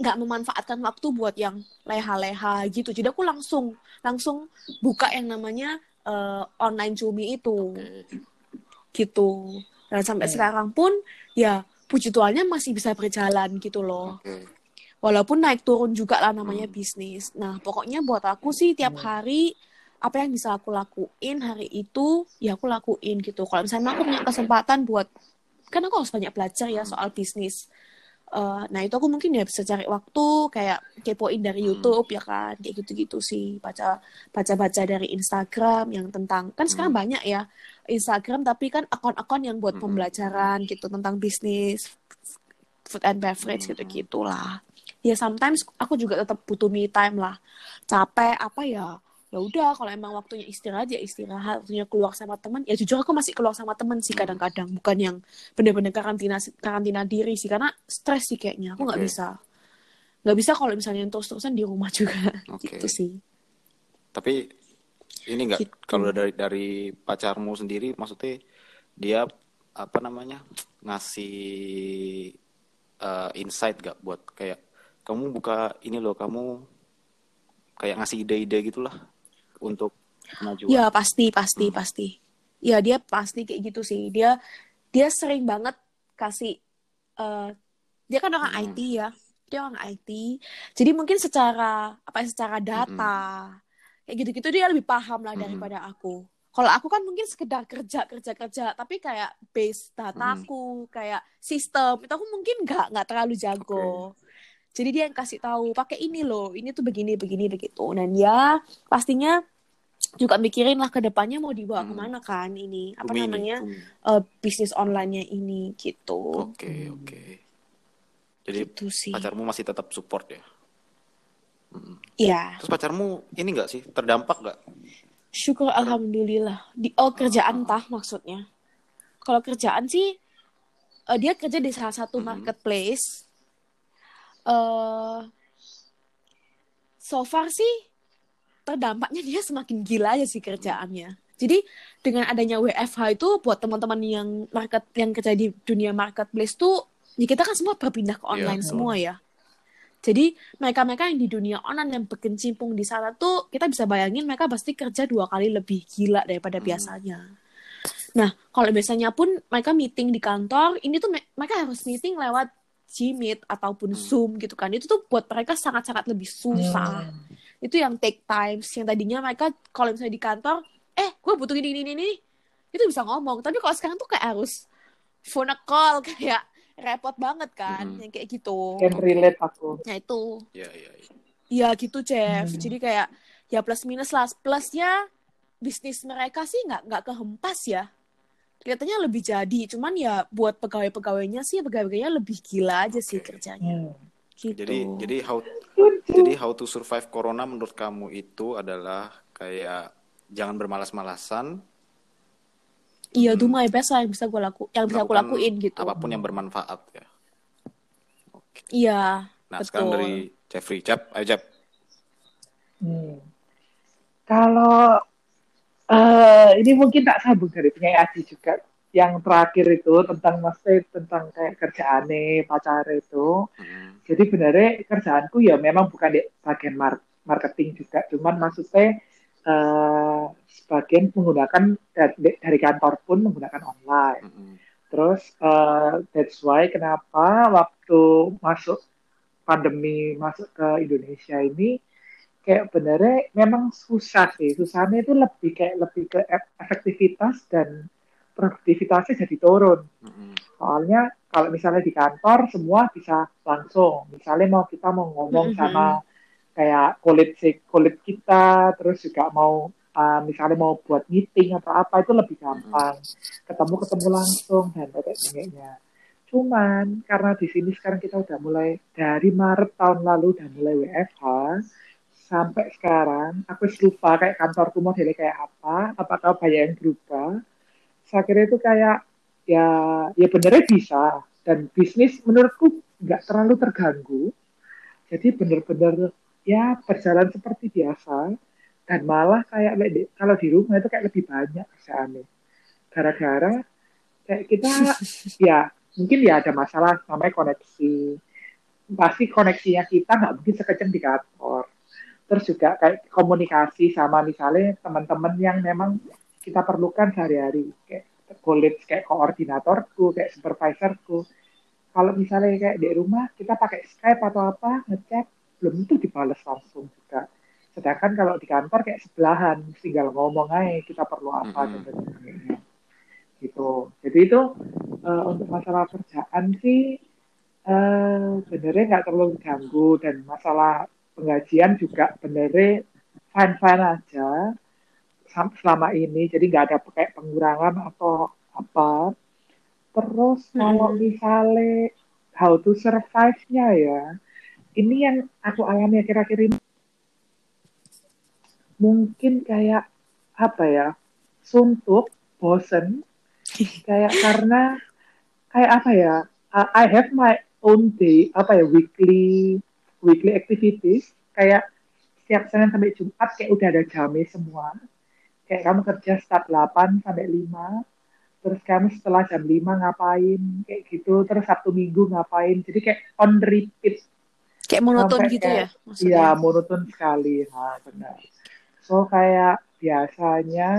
nggak memanfaatkan waktu buat yang leha-leha gitu. Jadi aku langsung langsung buka yang namanya eh, online cumi itu. Gitu. Dan sampai Hmm. sekarang pun ya puji Tuhannya masih bisa berjalan gitu loh. Oke. Walaupun naik turun juga lah namanya Hmm. bisnis nah pokoknya buat aku sih tiap Hmm. hari apa yang bisa aku lakuin hari itu ya aku lakuin gitu kalau misalnya aku punya kesempatan buat kan aku harus banyak belajar ya Hmm. soal bisnis Eh, nah itu aku mungkin ya bisa cari waktu kayak kepoin dari Hmm. YouTube ya kan kayak gitu-gitu sih baca baca-baca dari Instagram yang tentang kan sekarang Hmm. banyak ya Instagram tapi kan akun-akun yang buat Hmm. pembelajaran gitu tentang bisnis food and beverage Hmm. gitu gitulah ya sometimes aku juga tetap butuh me time lah capek apa ya ya udah kalau emang waktunya istirahat ya istirahat waktunya keluar sama teman ya jujur aku masih keluar sama teman sih Hmm. kadang-kadang bukan yang bener-bener karantina karantina diri sih karena stres sih kayaknya aku nggak Oke. bisa nggak bisa kalau misalnya terus-terusan di rumah juga [LAUGHS] Oke. gitu sih Tapi ini enggak Gitu. kalau dari dari pacarmu sendiri maksudnya dia apa namanya ngasih eh, insight gak buat kayak kamu buka ini loh kamu kayak ngasih ide-ide gitulah untuk kemajuan. Ya pasti pasti Hmm. pasti. Ya dia pasti kayak gitu sih. Dia dia sering banget kasih. eh dia kan orang Hmm. IT ya. Dia orang IT. Jadi mungkin secara apa ya, secara data, kayak gitu-gitu dia lebih paham lah Mm-mm. daripada aku kalau aku kan mungkin sekedar kerja kerja kerja tapi kayak base dataku kayak sistem itu aku mungkin nggak nggak terlalu jago jadi dia yang kasih tahu pakai ini loh ini tuh begini begini begitu dan ya pastinya juga mikirin lah ke depannya mau dibawa Hmm. ke mana kan ini apa Bumi namanya eh, bisnis online-nya ini gitu Oke, oke. Jadi gitu sih pacarmu masih tetap support ya? Mm-mm. ya Terus pacarmu ini nggak sih terdampak nggak? syukur alhamdulillah di oh kerjaan tah maksudnya kalau kerjaan sih eh, dia kerja di salah satu Mhm. marketplace eh so far sih terdampaknya dia semakin gila aja sih kerjaannya jadi dengan adanya WFH itu buat teman-teman yang market yang kerja di dunia marketplace tuh ya kita kan semua berpindah ke online Iya. semua ya jadi mereka-mereka yang di dunia online yang berkecimpung di sana tuh kita bisa bayangin mereka pasti kerja dua kali lebih gila daripada Hmm. biasanya. Nah, kalau biasanya pun mereka meeting di kantor, ini tuh me- mereka harus meeting lewat Gmeet ataupun Hmm. Zoom gitu kan. Itu tuh buat mereka sangat-sangat lebih susah. Hmm. Itu yang take times yang tadinya mereka kalau misalnya di kantor, eh gue butuh ini ini ini, itu bisa ngomong. Tapi kalau sekarang tuh kayak harus phone a call [LAUGHS] kayak repot banget kan, Hmm. yang kayak gitu. Can relate aku. Nah itu Ya, ya, ya. Iya gitu, Jeff. Hmm. Jadi kayak ya plus minus lah. Plusnya bisnis mereka sih nggak nggak kehempas ya. Kelihatannya lebih jadi. Cuman ya buat pegawai-pegawainya sih pegawainya lebih gila aja sih kerjanya. Hmm. Gitu. Jadi jadi how jadi how to survive corona menurut kamu itu adalah kayak jangan bermalas-malasan, iya, Hmm. do my best lah yang bisa gue laku, yang bisa aku melakukan lakuin gitu. apa pun yang bermanfaat ya. Oke. Iya, Nah, Betul. sekarang dari Jeffrey, Jep, ayo Jep. Hmm. Kalau eh ini mungkin tak sambung dari penyanyi Adi juga yang terakhir itu tentang maksudnya tentang kayak kerjaane pacar itu. Hmm. Jadi sebenarnya kerjaanku ya memang bukan di bagian mar- marketing juga, cuman maksudnya eh sebagian menggunakan dari, dari kantor pun menggunakan online. Hmm. Terus eh, that's why kenapa waktu masuk pandemi masuk ke Indonesia ini kayak benernya memang susah sih. Susahnya itu lebih kayak lebih ke ef- efektivitas dan produktivitasnya jadi turun. Hmm. Soalnya kalau misalnya di kantor semua bisa langsung. Misalnya mau kita mau ngomong sama kayak kulit kulit kita, terus juga mau uh, misalnya mau buat meeting atau apa itu lebih gampang. Ketemu ketemu langsung dan sebagainya. Cuman karena di sini sekarang kita udah mulai dari Maret tahun lalu udah mulai WFH sampai sekarang aku lupa kayak kantorku modelnya kayak apa, apakah banyak yang berubah. Saya kira itu kayak ya ya benernya bisa. Dan bisnis menurutku nggak terlalu terganggu. Jadi bener-bener ya berjalan seperti biasa. Dan malah kayak kalau di rumah itu kayak lebih banyak kerjaannya. Gara-gara kayak kita [LAUGHS] ya mungkin ya ada masalah namanya koneksi. Pasti koneksinya kita nggak mungkin sekencang di kantor terus juga kayak komunikasi sama misalnya teman-teman yang memang kita perlukan sehari-hari. Kayak kulit kayak koordinatorku kayak supervisorku. Kalau misalnya kayak di rumah kita pakai Skype atau apa ngechat belum tentu dibalas langsung juga. Sedangkan kalau di kantor kayak sebelahan tinggal ngomong aja kita perlu apa Mm-mm. dan sebagainya. Gitu. Jadi itu eh, untuk masalah kerjaan sih eh benernya nggak terlalu ganggu dan masalah penggajian juga benernya fine fine aja selama ini jadi nggak ada kayak pengurangan atau apa. Terus kalau Mm-mm. misalnya how to survive-nya ya ini yang aku alami akhir-akhir ini. Mungkin kayak apa ya suntuk bosen. [LAUGHS] Kayak karena kayak apa ya I have my own day apa ya weekly weekly activities kayak setiap Senin sampai Jumat kayak udah ada jamnya semua kayak kamu kerja start 8 sampai 5 terus kamu setelah jam 5 ngapain kayak gitu terus Sabtu Minggu ngapain jadi kayak on repeat Kayak monoton Sampai gitu kayak- ya maksudnya. Iya, monoton sekali. Nah, benar. So, kayak biasanya,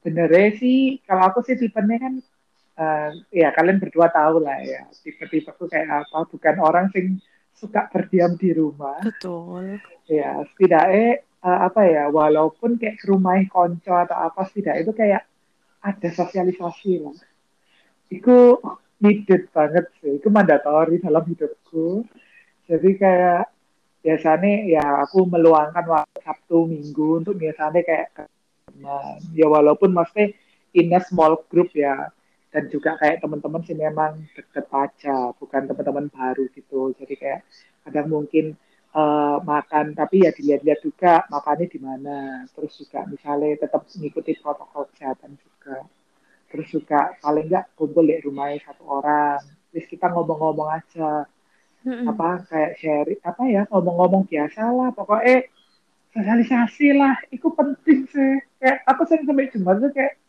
benernya sih, kalau aku sih tipenya kan, eh, ya kalian berdua tahu lah ya, tipe-tipe aku kayak apa. Bukan orang sing suka berdiam di rumah. Betul. Ya, setidaknya eh, apa ya walaupun kayak ke rumah konco atau apa tidak itu kayak ada sosialisasi lah itu needed banget sih itu mandatori dalam hidupku jadi kayak biasanya ya aku meluangkan waktu Sabtu Minggu untuk biasanya kayak teman ya walaupun mesti in a small group ya dan juga kayak teman-teman sih memang deket aja bukan teman-teman baru gitu. Jadi kayak kadang mungkin eh, makan tapi ya dilihat-lihat juga makannya di mana. Terus juga misalnya tetap mengikuti protokol kesehatan juga. Terus juga paling nggak kumpul di rumahnya satu orang. Terus kita ngomong-ngomong aja. Apa kayak sharing apa ya ngomong-ngomong biasa lah. Pokoknya sosialisasi lah. Itu penting sih. Kayak aku sering sampai Jumat tuh kayak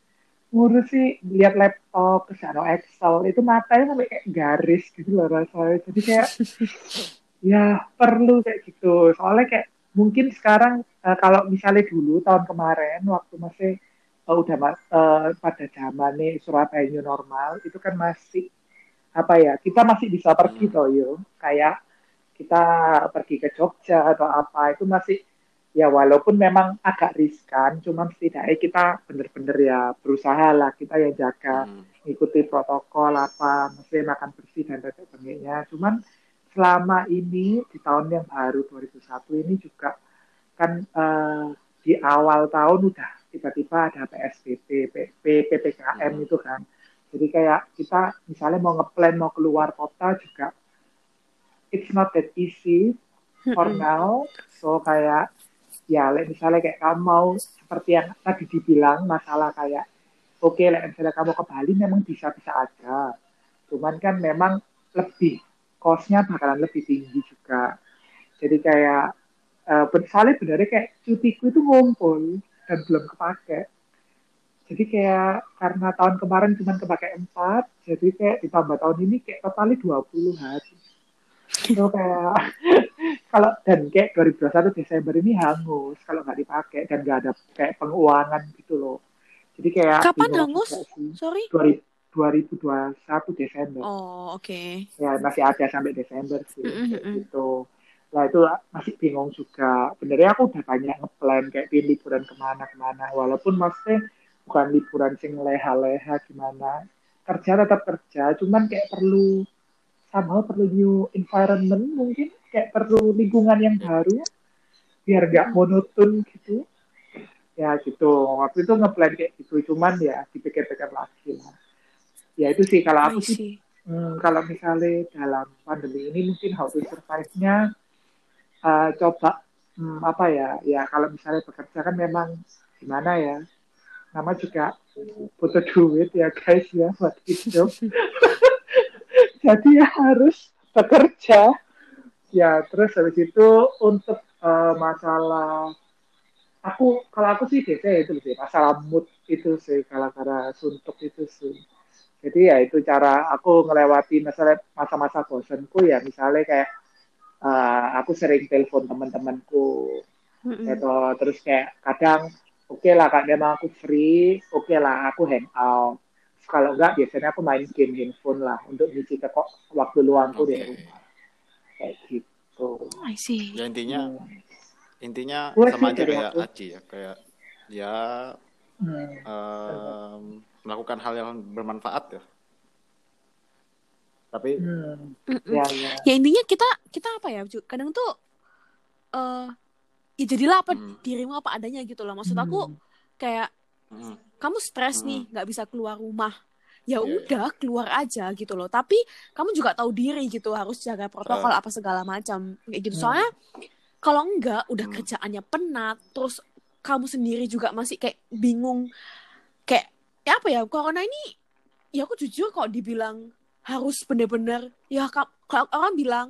ngurus sih lihat laptop ke sana Excel. Itu matanya sampai kayak garis gitu loh rasanya. Jadi kayak [LAUGHS] ya perlu kayak gitu. Soalnya kayak mungkin sekarang eh, kalau misalnya dulu tahun kemarin waktu masih eh, udah eh, pada zaman nih Surabaya new normal itu kan masih apa ya kita masih bisa pergi Hmm. toh yo kayak kita pergi ke Jogja atau apa itu masih ya walaupun memang agak riskan cuman setidaknya kita bener-bener ya berusaha lah kita yang jaga Hmm. ikuti protokol apa mesti makan bersih dan sebagainya cuman selama ini di tahun yang baru 2001 ini juga kan eh, di awal tahun udah tiba-tiba ada PSBB, PP, PPKM Hmm. itu kan. Jadi kayak kita misalnya mau ngeplan mau keluar kota juga it's not that easy for Mm-mm. now. So kayak ya like, misalnya kayak kamu mau seperti yang tadi dibilang masalah kayak oke like, misalnya kamu ke Bali memang bisa-bisa aja. Cuman kan memang lebih cost-nya bakalan lebih tinggi juga. Jadi kayak ben- soalnya benernya kayak cutiku itu ngumpul dan belum kepake. Jadi kayak karena tahun kemarin cuma kepake 4, jadi kayak ditambah tahun ini kayak totalnya 20 hari. So kayak [LAUGHS] kalau dan kayak 2021 Desember ini hangus kalau nggak dipakai dan nggak ada kayak penguangan gitu loh. Jadi kayak Kapan hangus? Sorry. 2000 2021 Desember Oh, oke. ya masih ada sampai Desember sih kayak mm-mm. gitu lah itu masih bingung juga benernya aku udah banyak ngeplan kayak pilih liburan ke mana-kemana walaupun maksudnya bukan liburan sing leha-leha gimana kerja tetap kerja cuman kayak perlu somehow perlu new environment mungkin kayak perlu lingkungan yang baru biar nggak monoton gitu. Ya gitu. Waktu itu ngeplan kayak gitu cuman ya dipikir-pikir lagi lah. Ya itu sih kalau aku sih. Hmm, kalau misalnya dalam pandemi ini mungkin how to survive-nya eh, coba hmm, apa ya ya kalau misalnya bekerja kan memang gimana ya nama juga butuh duit ya guys ya buat hidup [LAUGHS] jadi ya [LAUGHS] harus bekerja. Ya terus habis itu untuk eh, masalah aku kalau aku sih biasanya itu sih masalah mood itu sih kalau karena suntuk itu sih. Jadi ya itu cara aku ngelewati masalah masa-masa bosanku ya misalnya kayak eh, aku sering telepon teman-temanku. Atau terus kayak kadang oke lah kak memang aku free oke lah aku hang out kalau enggak biasanya aku main game handphone lah untuk ngisi ke kok waktu luangku di Oke. rumah kayak gitu Oh, I see. Ya intinya Hmm. intinya Gue sama aja kayak aku. Aji ya kayak ya Hmm. em, melakukan hal yang bermanfaat ya. Tapi Hmm. Ya ya Ya intinya kita kita apa ya? Kadang tuh eh ya jadilah apa Hmm. dirimu apa adanya gitu loh. Maksud aku Hmm. kayak mm, kamu stres Hmm. nih nggak bisa keluar rumah ya Iya, iya. udah keluar aja gitu loh tapi kamu juga tahu diri gitu harus jaga protokol Eh. apa segala macam kayak gitu Hmm. soalnya kalau enggak udah Hmm. kerjaannya penat terus kamu sendiri juga masih kayak bingung kayak ya apa ya corona ini ya aku jujur kok dibilang harus bener-bener ya ka- kalau orang bilang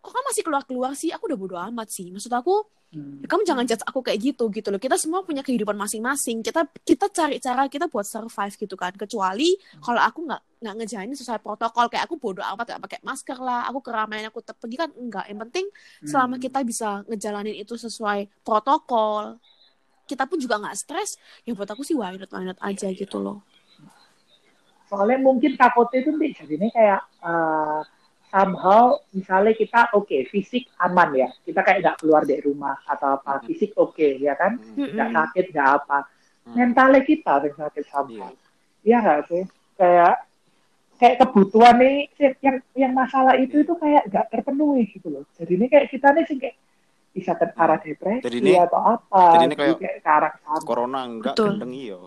kok kamu masih keluar-keluar sih aku udah bodo amat sih maksud aku Hmm. Kamu jangan judge aku kayak gitu gitu loh. Kita semua punya kehidupan masing-masing. Kita kita cari cara kita buat survive gitu kan. Kecuali kalau aku nggak nggak ngejalanin sesuai protokol. Kayak aku bodoh amat gak pakai masker lah. Aku keramaian aku tetap pergi kan enggak. Yang penting selama Hmm. kita bisa ngejalanin itu sesuai protokol kita pun juga nggak stres ya buat aku sih why not why not aja gitu loh. Soalnya mungkin takutnya itu nih jadinya kayak eh, somehow misalnya kita oke fisik aman ya kita kayak nggak keluar dari rumah atau apa fisik oke ya kan nggak sakit nggak apa Hmm. mentalnya kita yang sakit Iya. somehow iya nggak sih kayak kayak kebutuhan nih yang yang masalah itu Iya. itu kayak nggak terpenuhi gitu loh jadi ini kayak kita nih sih kayak bisa ke arah depresi Jadi ini- atau apa jadi ini kayak ke arah sana Corona enggak Betul. gendeng iyo.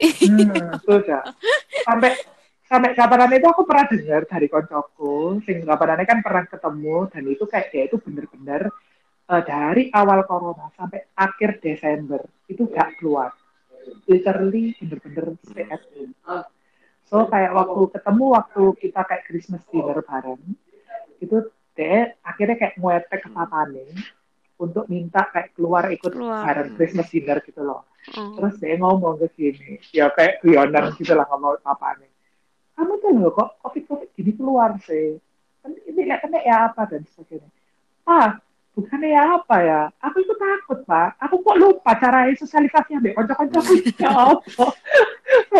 Hmm, itu ya. Sampai sampai kapanan itu aku pernah dengar dari koncoku, sing kapanannya kan pernah ketemu dan itu kayak dia itu bener-bener eh, dari awal corona sampai akhir Desember itu gak keluar. Literally bener-bener stay at home. So kayak waktu ketemu waktu kita kayak Christmas dinner bareng, itu dia akhirnya kayak nguetek ke papane untuk minta kayak keluar ikut Keluar. bareng Christmas dinner gitu loh. Oh. Terus dia ngomong ke sini, ya kayak guyonan gitu lah ngomong apa nih. Kamu tuh loh kok covid-covid gini keluar sih. Kan ini ya kena ya apa dan sebagainya. Ah, bukannya ya apa ya? Aku itu takut pak. Aku kok lupa cara sosialisasi ambil konco-konco [LAUGHS] ya apa?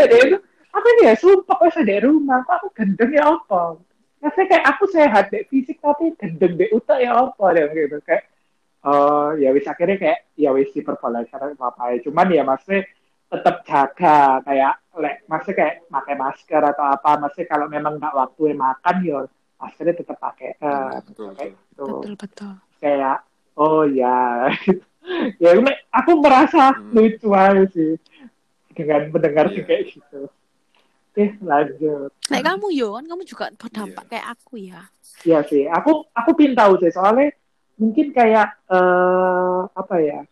Itu, aku ini ya sumpah kok saya di rumah, kok aku gendeng ya apa? Rasanya kayak aku sehat deh fisik tapi gendeng deh utak ya apa deh gitu kayak Oh, ya wis akhirnya kayak ya wis diperbolehkan karena apa ya. Cuman ya maksudnya tetap jaga kayak lek maksudnya kayak pakai masker atau apa maksudnya kalau memang nggak waktu makan ya maskernya tetap pakai eh, Betul, kayak betul. gitu Betul betul. kayak oh [LAUGHS] ya ya ini aku merasa Hmm. lucu aja sih dengan mendengar Iya. kayak gitu oke lanjut Nek kamu yo kan kamu juga berdampak kayak aku ya. Iya sih, aku aku pin tahu sih soalnya mungkin kayak eh apa ya?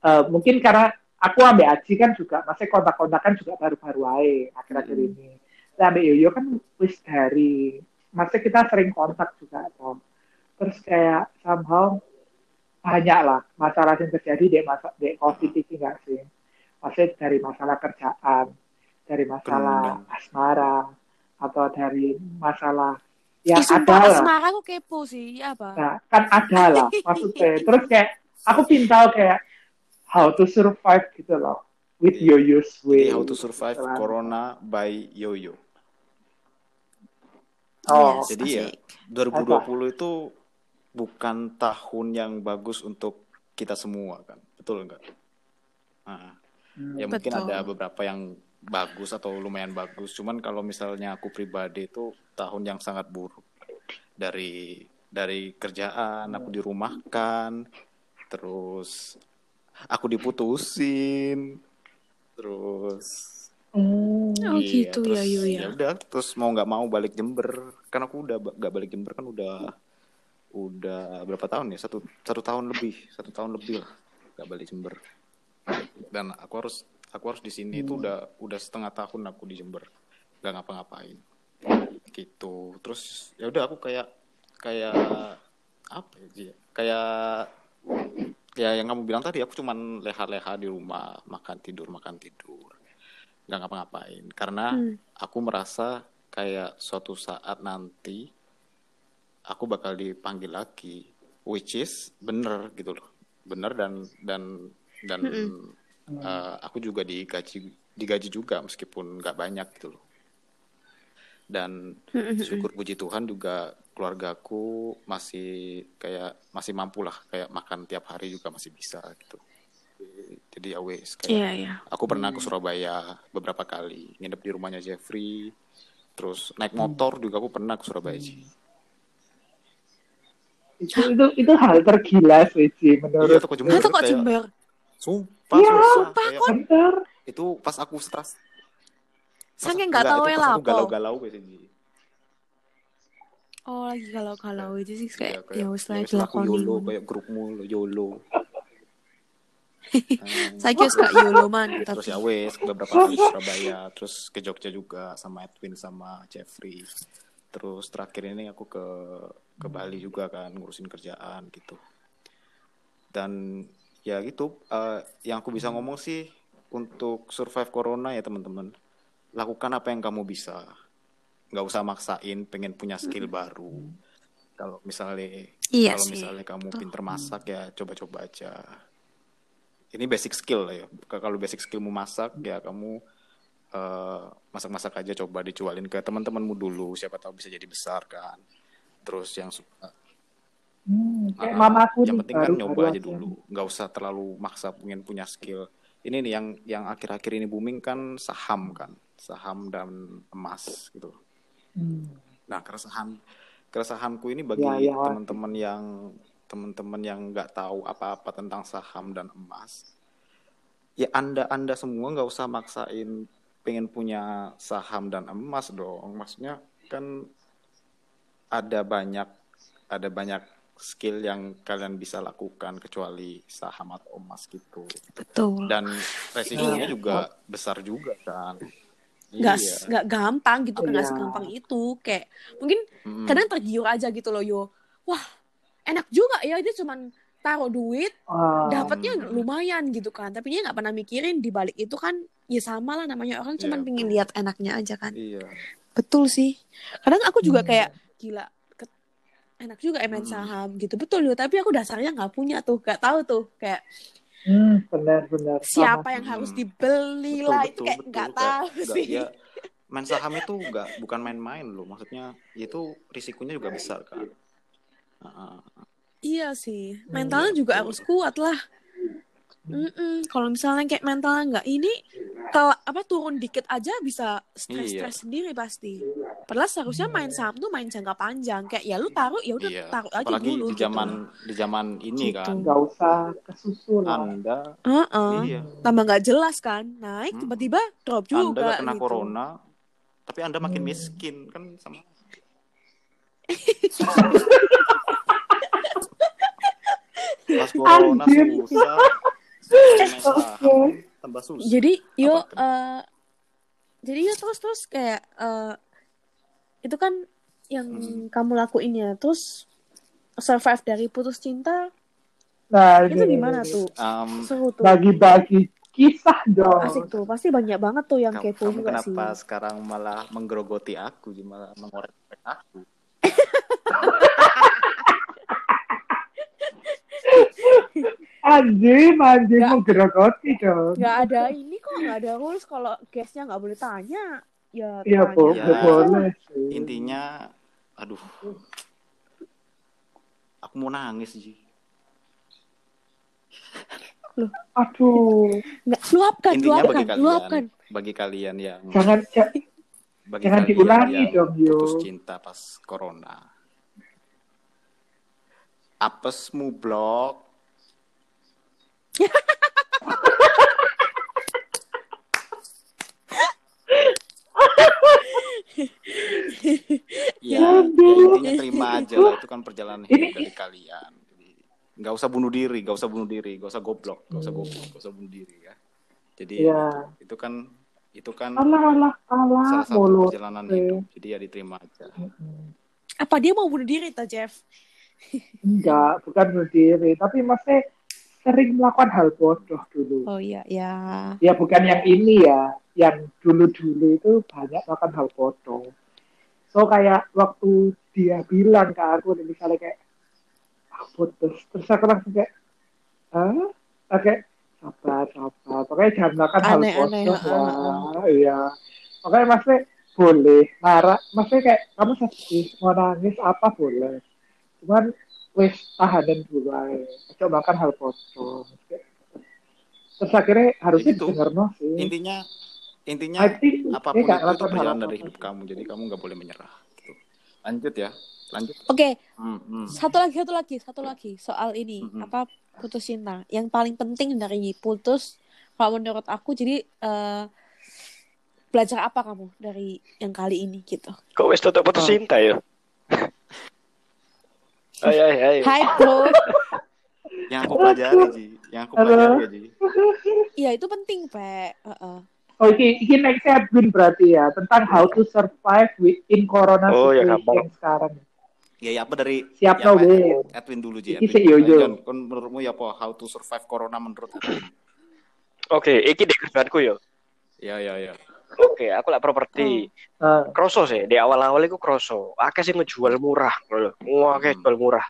eh, mungkin karena aku ambil Aji kan juga masih kontak-kontakan juga baru-baru aja akhir-akhir Hmm. ini. Nah, ambil Yoyo kan wis dari masih kita sering kontak juga toh. Terus kayak somehow banyak lah masalah yang terjadi di masa di COVID ini enggak sih? Maksudnya dari masalah kerjaan, dari masalah asmara, atau dari masalah yang Ih, ada lah. asmara aku kepo sih, ya apa? Nah, kan ada lah maksudnya. [LAUGHS] Terus kayak aku pintar kayak how to survive gitu loh with Iya. yo-yo's way. How to survive Gitu corona by Yoyo. Oh, Yes, jadi ya, asik. 2020 itu bukan tahun yang bagus untuk kita semua kan, betul nggak? Nah, Hmm. ya mungkin Betul. ada beberapa yang bagus atau lumayan bagus. Cuman kalau misalnya aku pribadi itu tahun yang sangat buruk dari dari kerjaan aku dirumahkan, terus aku diputusin, terus Oh Iya, gitu terus ya Yu ya. udah terus mau nggak mau balik Jember. Kan aku udah nggak balik Jember kan udah udah berapa tahun ya? Satu satu tahun lebih satu tahun lebih lah nggak balik Jember. Dan aku harus aku harus di sini itu udah udah setengah tahun aku di Jember. Nggak ngapa-ngapain. Gitu. Terus ya udah aku kayak kayak apa ya kayak ya yang kamu bilang tadi aku cuman leha-leha di rumah makan tidur makan tidur. Nggak ngapa-ngapain. Karena Hmm. aku merasa kayak suatu saat nanti aku bakal dipanggil lagi which is bener gitu loh. Bener dan dan dan eh, aku juga digaji digaji juga meskipun nggak banyak gitu loh dan syukur puji Tuhan juga keluargaku masih kayak masih mampu lah kayak makan tiap hari juga masih bisa gitu jadi ya wes kayak Iya iya. Aku pernah ke Surabaya beberapa kali, nginep di rumahnya Jeffrey. Terus naik motor juga aku pernah ke Surabaya Ji. itu, itu itu hal tergila sih Iya, menurut Jember. Itu kok kayak- Jember? Sumpah, Iya, susah. Kayak, bener itu pas aku stres. Saking nggak tahu ya lah apa. galau-galau kayak Ji. Oh lagi galau-galau itu sih Iya, kayak ya wis lah ya wis lah, aku dilakoni. YOLO kayak grupmu lo YOLO. Saya kira suka YOLO man [LAUGHS] terus ya wes beberapa kali Surabaya, terus ke Jogja juga sama Edwin sama Jeffrey. Terus terakhir ini aku ke ke Bali juga kan ngurusin kerjaan gitu. Dan ya gitu, eh, yang aku bisa ngomong sih untuk survive corona ya teman-teman, lakukan apa yang kamu bisa. Nggak usah maksain pengen punya skill baru. Kalau misalnya Iya kalau misalnya kamu pinter masak ya coba-coba aja. Ini basic skill lah ya. Kalau basic skillmu masak ya kamu eh, masak-masak aja coba dijualin ke teman-temanmu dulu siapa tahu bisa jadi besar kan terus yang suka Hmm, kayak ah, mamaku yang nih penting kan nyoba aja. dulu nggak usah terlalu maksa pengen punya skill ini nih yang yang akhir-akhir ini booming kan saham kan saham dan emas gitu Hmm. Nah, keresahan keresahanku ini bagi Ya, ya. teman-teman yang teman-teman yang nggak tahu apa-apa tentang saham dan emas. Ya Anda Anda semua nggak usah maksain pengen punya saham dan emas dong. Maksudnya kan ada banyak ada banyak skill yang kalian bisa lakukan kecuali saham atau emas gitu. Betul. Dan resikonya Iya. juga besar juga kan. Nggak Iya. nggak gampang gitu kan nggak Iya. segampang itu kayak mungkin Mm-mm. kadang tergiur aja gitu loh yo. Wah enak juga ya dia cuman taruh duit Ah, dapatnya lumayan gitu kan tapi dia nggak pernah mikirin di balik itu kan ya sama lah namanya orang cuman Iya, betul. lihat enaknya aja kan Iya. betul sih kadang aku juga Hmm. kayak gila enak juga ya main Hmm. saham gitu betul yo tapi aku dasarnya nggak punya tuh nggak tahu tuh kayak hmm, benar benar. siapa Sama. yang harus Hmm. dibeli Betul, lah itu betul, kayak betul. nggak Kayak tahu nggak- sih ya, [LAUGHS] main saham itu nggak bukan main-main loh maksudnya itu risikonya juga besar kan Heeh. iya sih Hmm, mentalnya juga betul. harus kuat lah Mm-mm. Kalau misalnya kayak mentalnya nggak ini, kalau apa turun dikit aja bisa stres-stres sendiri pasti. Padahal seharusnya main saham tuh main jangka panjang. Kayak ya lu taruh ya udah iya taruh aja apalagi dulu. di zaman di zaman ini Gitu. kan nggak usah kesusul lah. anda Gitu. Heeh. iya Tambah nggak jelas kan, naik Hmm. tiba-tiba drop anda juga nggak kena gitu. corona tapi anda makin Hmm. miskin kan sama [LAUGHS] pas corona Anjir. susah tambah susah Jadi yo eh, jadi yo terus terus kayak eh, itu kan yang Hmm. kamu lakuin ya. Terus survive dari putus cinta Nah, itu gimana tuh? Em, Seru tuh. Bagi-bagi kisah dong. Asik tuh. Pasti banyak banget tuh yang kamu, kepo kamu juga sih. kenapa sekarang malah menggerogoti aku malah mengorek aku [LAUGHS] Anjir, anjir Nggak. mau gerogoti dong. nggak ada ini kok nggak ada rules kalau guestnya nggak boleh tanya ya Iya, tanya bo- Ya. bo- boleh sih. intinya aduh aku mau nangis sih Aduh, nggak luapkan intinya bagi luapkan kalian luapkan bagi kalian yang jangan ja- bagi jangan kalian diulangi yang dong, Yo. putus cinta pas corona apesmu blok ya, ya intinya terima aja lah itu kan perjalanan hidup dari kalian. Jadi, nggak usah bunuh diri nggak usah bunuh diri nggak usah goblok nggak usah goblok nggak usah bunuh diri ya. Jadi Iya. itu kan itu kan alah alah alah salah satu mulu. perjalanan Oke. hidup. Jadi ya diterima aja. Apa dia mau bunuh diri tuh Jeff? [LAUGHS] Enggak, bukan bunuh diri, tapi masih sering melakukan hal bodoh dulu. oh iya ya Ya bukan yang ini ya, yang dulu-dulu itu banyak melakukan hal bodoh. So kayak waktu dia bilang ke aku, misalnya kayak, ah putus, terus aku langsung kayak, ah, oke, sabar, sabar. Pokoknya jangan melakukan hal bodoh lah. Iya. Pokoknya maksudnya boleh marah, maksudnya kayak kamu sedih, mau nangis apa boleh. Cuman wis tahanan dulu aja. Coba makan hal bodoh. Terus akhirnya harusnya didengar no sih. intinya intinya think apa pun itu, itu perjalanan dari hidup kamu jadi kamu nggak boleh menyerah gitu. lanjut ya lanjut oke Hmm, hmm. satu lagi satu lagi satu lagi soal ini Mm-mm. apa putus cinta yang paling penting dari putus kalau menurut aku jadi eh, belajar apa kamu dari yang kali ini gitu Kok wis tutup putus Oh. cinta ya? Ayo, ayo, ayo. Hai bro yang aku pelajari ji yang aku pelajari ya ji Iya itu penting pe Heeh. Oh, ini, ini next Edwin berarti ya tentang how to survive with in corona Oh, ya, situation gampang. yang sekarang. ya ya apa dari Siap ya, no apa, way. Edwin dulu ji Iki Edwin. sih, yo, yo. Ayo, John, kon menurutmu ya apa how to survive corona menurut Edwin Oke, iki di kerjaanku ya. ya ya ya Oke, aku lah properti. Ah, Kroso sih, di awal-awal itu kroso. Akeh sih ngejual murah, loh. Wah, akeh Hmm. jual murah.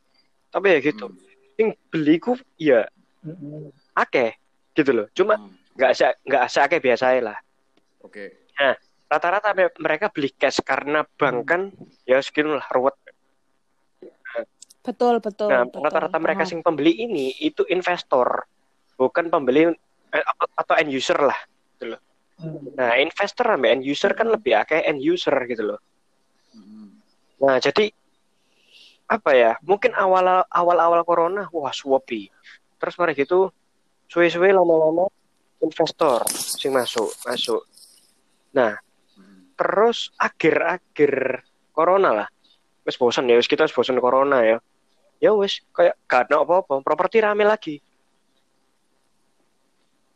Tapi ya gitu. Hmm, Yang beliku ya akeh gitu loh. Cuma hmm. nggak se nggak seakeh biasa lah. oke rata-rata me- mereka beli cash karena bank kan ya segitu lah ruwet. Betul, betul. Nah, rata-rata mereka sing pembeli ini itu investor, bukan pembeli eh, atau end user lah. Hmm. Nah, investor sama end user kan lebih akeh end user gitu loh. Mm. Nah, jadi apa ya? Mungkin awal awal-awal corona wah suwepi. Terus mari gitu suwe-suwe lama-lama investor sing masuk, masuk. Nah, terus akhir-akhir corona lah. Wis bosan ya, wis kita wis bosan corona ya. Ya wis kayak gak ada apa-apa, properti rame lagi.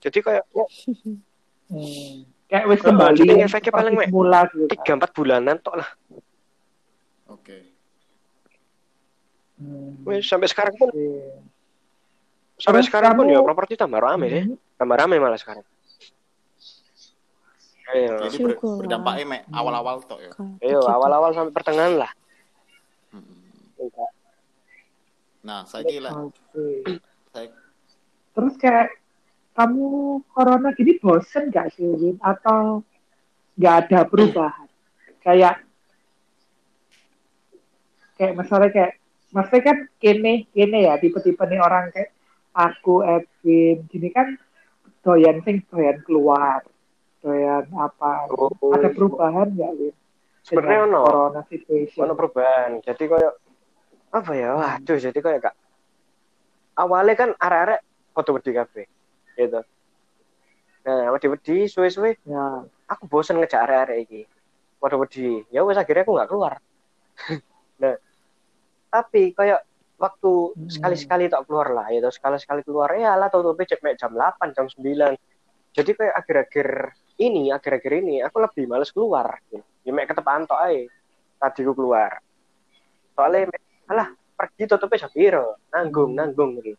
Jadi kayak ya, [LAUGHS] Hmm. Kayak wis Oh, kembali jadi yang efeknya paling, Mek. gitu. tiga empat bulanan tok lah. Oke. Hmm. Wis sampai sekarang pun Oke. sampai Terus sekarang pun kamu- ya properti tambah rame ya. Hmm. Tambah rame malah sekarang. Ayo, Jadi ber- berdampaknya mek Hmm. awal-awal tok ya. Ayo gitu. awal-awal sampai pertengahan lah. Mm. Nah, saya kira Oke. saya Terus kayak kamu corona gini bosen gak sih Win? Atau nggak ada perubahan? Kayak kayak misalnya kayak maksudnya kan kene kene ya tipe-tipe nih orang kayak aku Edwin gini kan doyan sing doyan keluar doyan apa Oh, ada perubahan nggak Win? Sebenarnya ono. corona situation Ono perubahan. Jadi kayak apa ya? Waduh, jadi kayak kak awalnya kan arek-arek foto wedi kabeh. Gitu. Nah, wedi-wedi suwe-suwe ya aku bosen ngejak arek-arek iki. Waduh wedi. Ya wes akhirnya aku nggak keluar. [LAUGHS] nah, tapi kayak waktu Hmm. sekali-sekali tak keluar lah gitu sekali-sekali keluar ya lah tutup jam jam 8 jam 9 jadi kayak akhir-akhir ini akhir-akhir ini aku lebih males keluar gitu. ya mek ketepaan tok ae tadi aku keluar soalnya alah pergi tutupnya sepiro nanggung nanggung gitu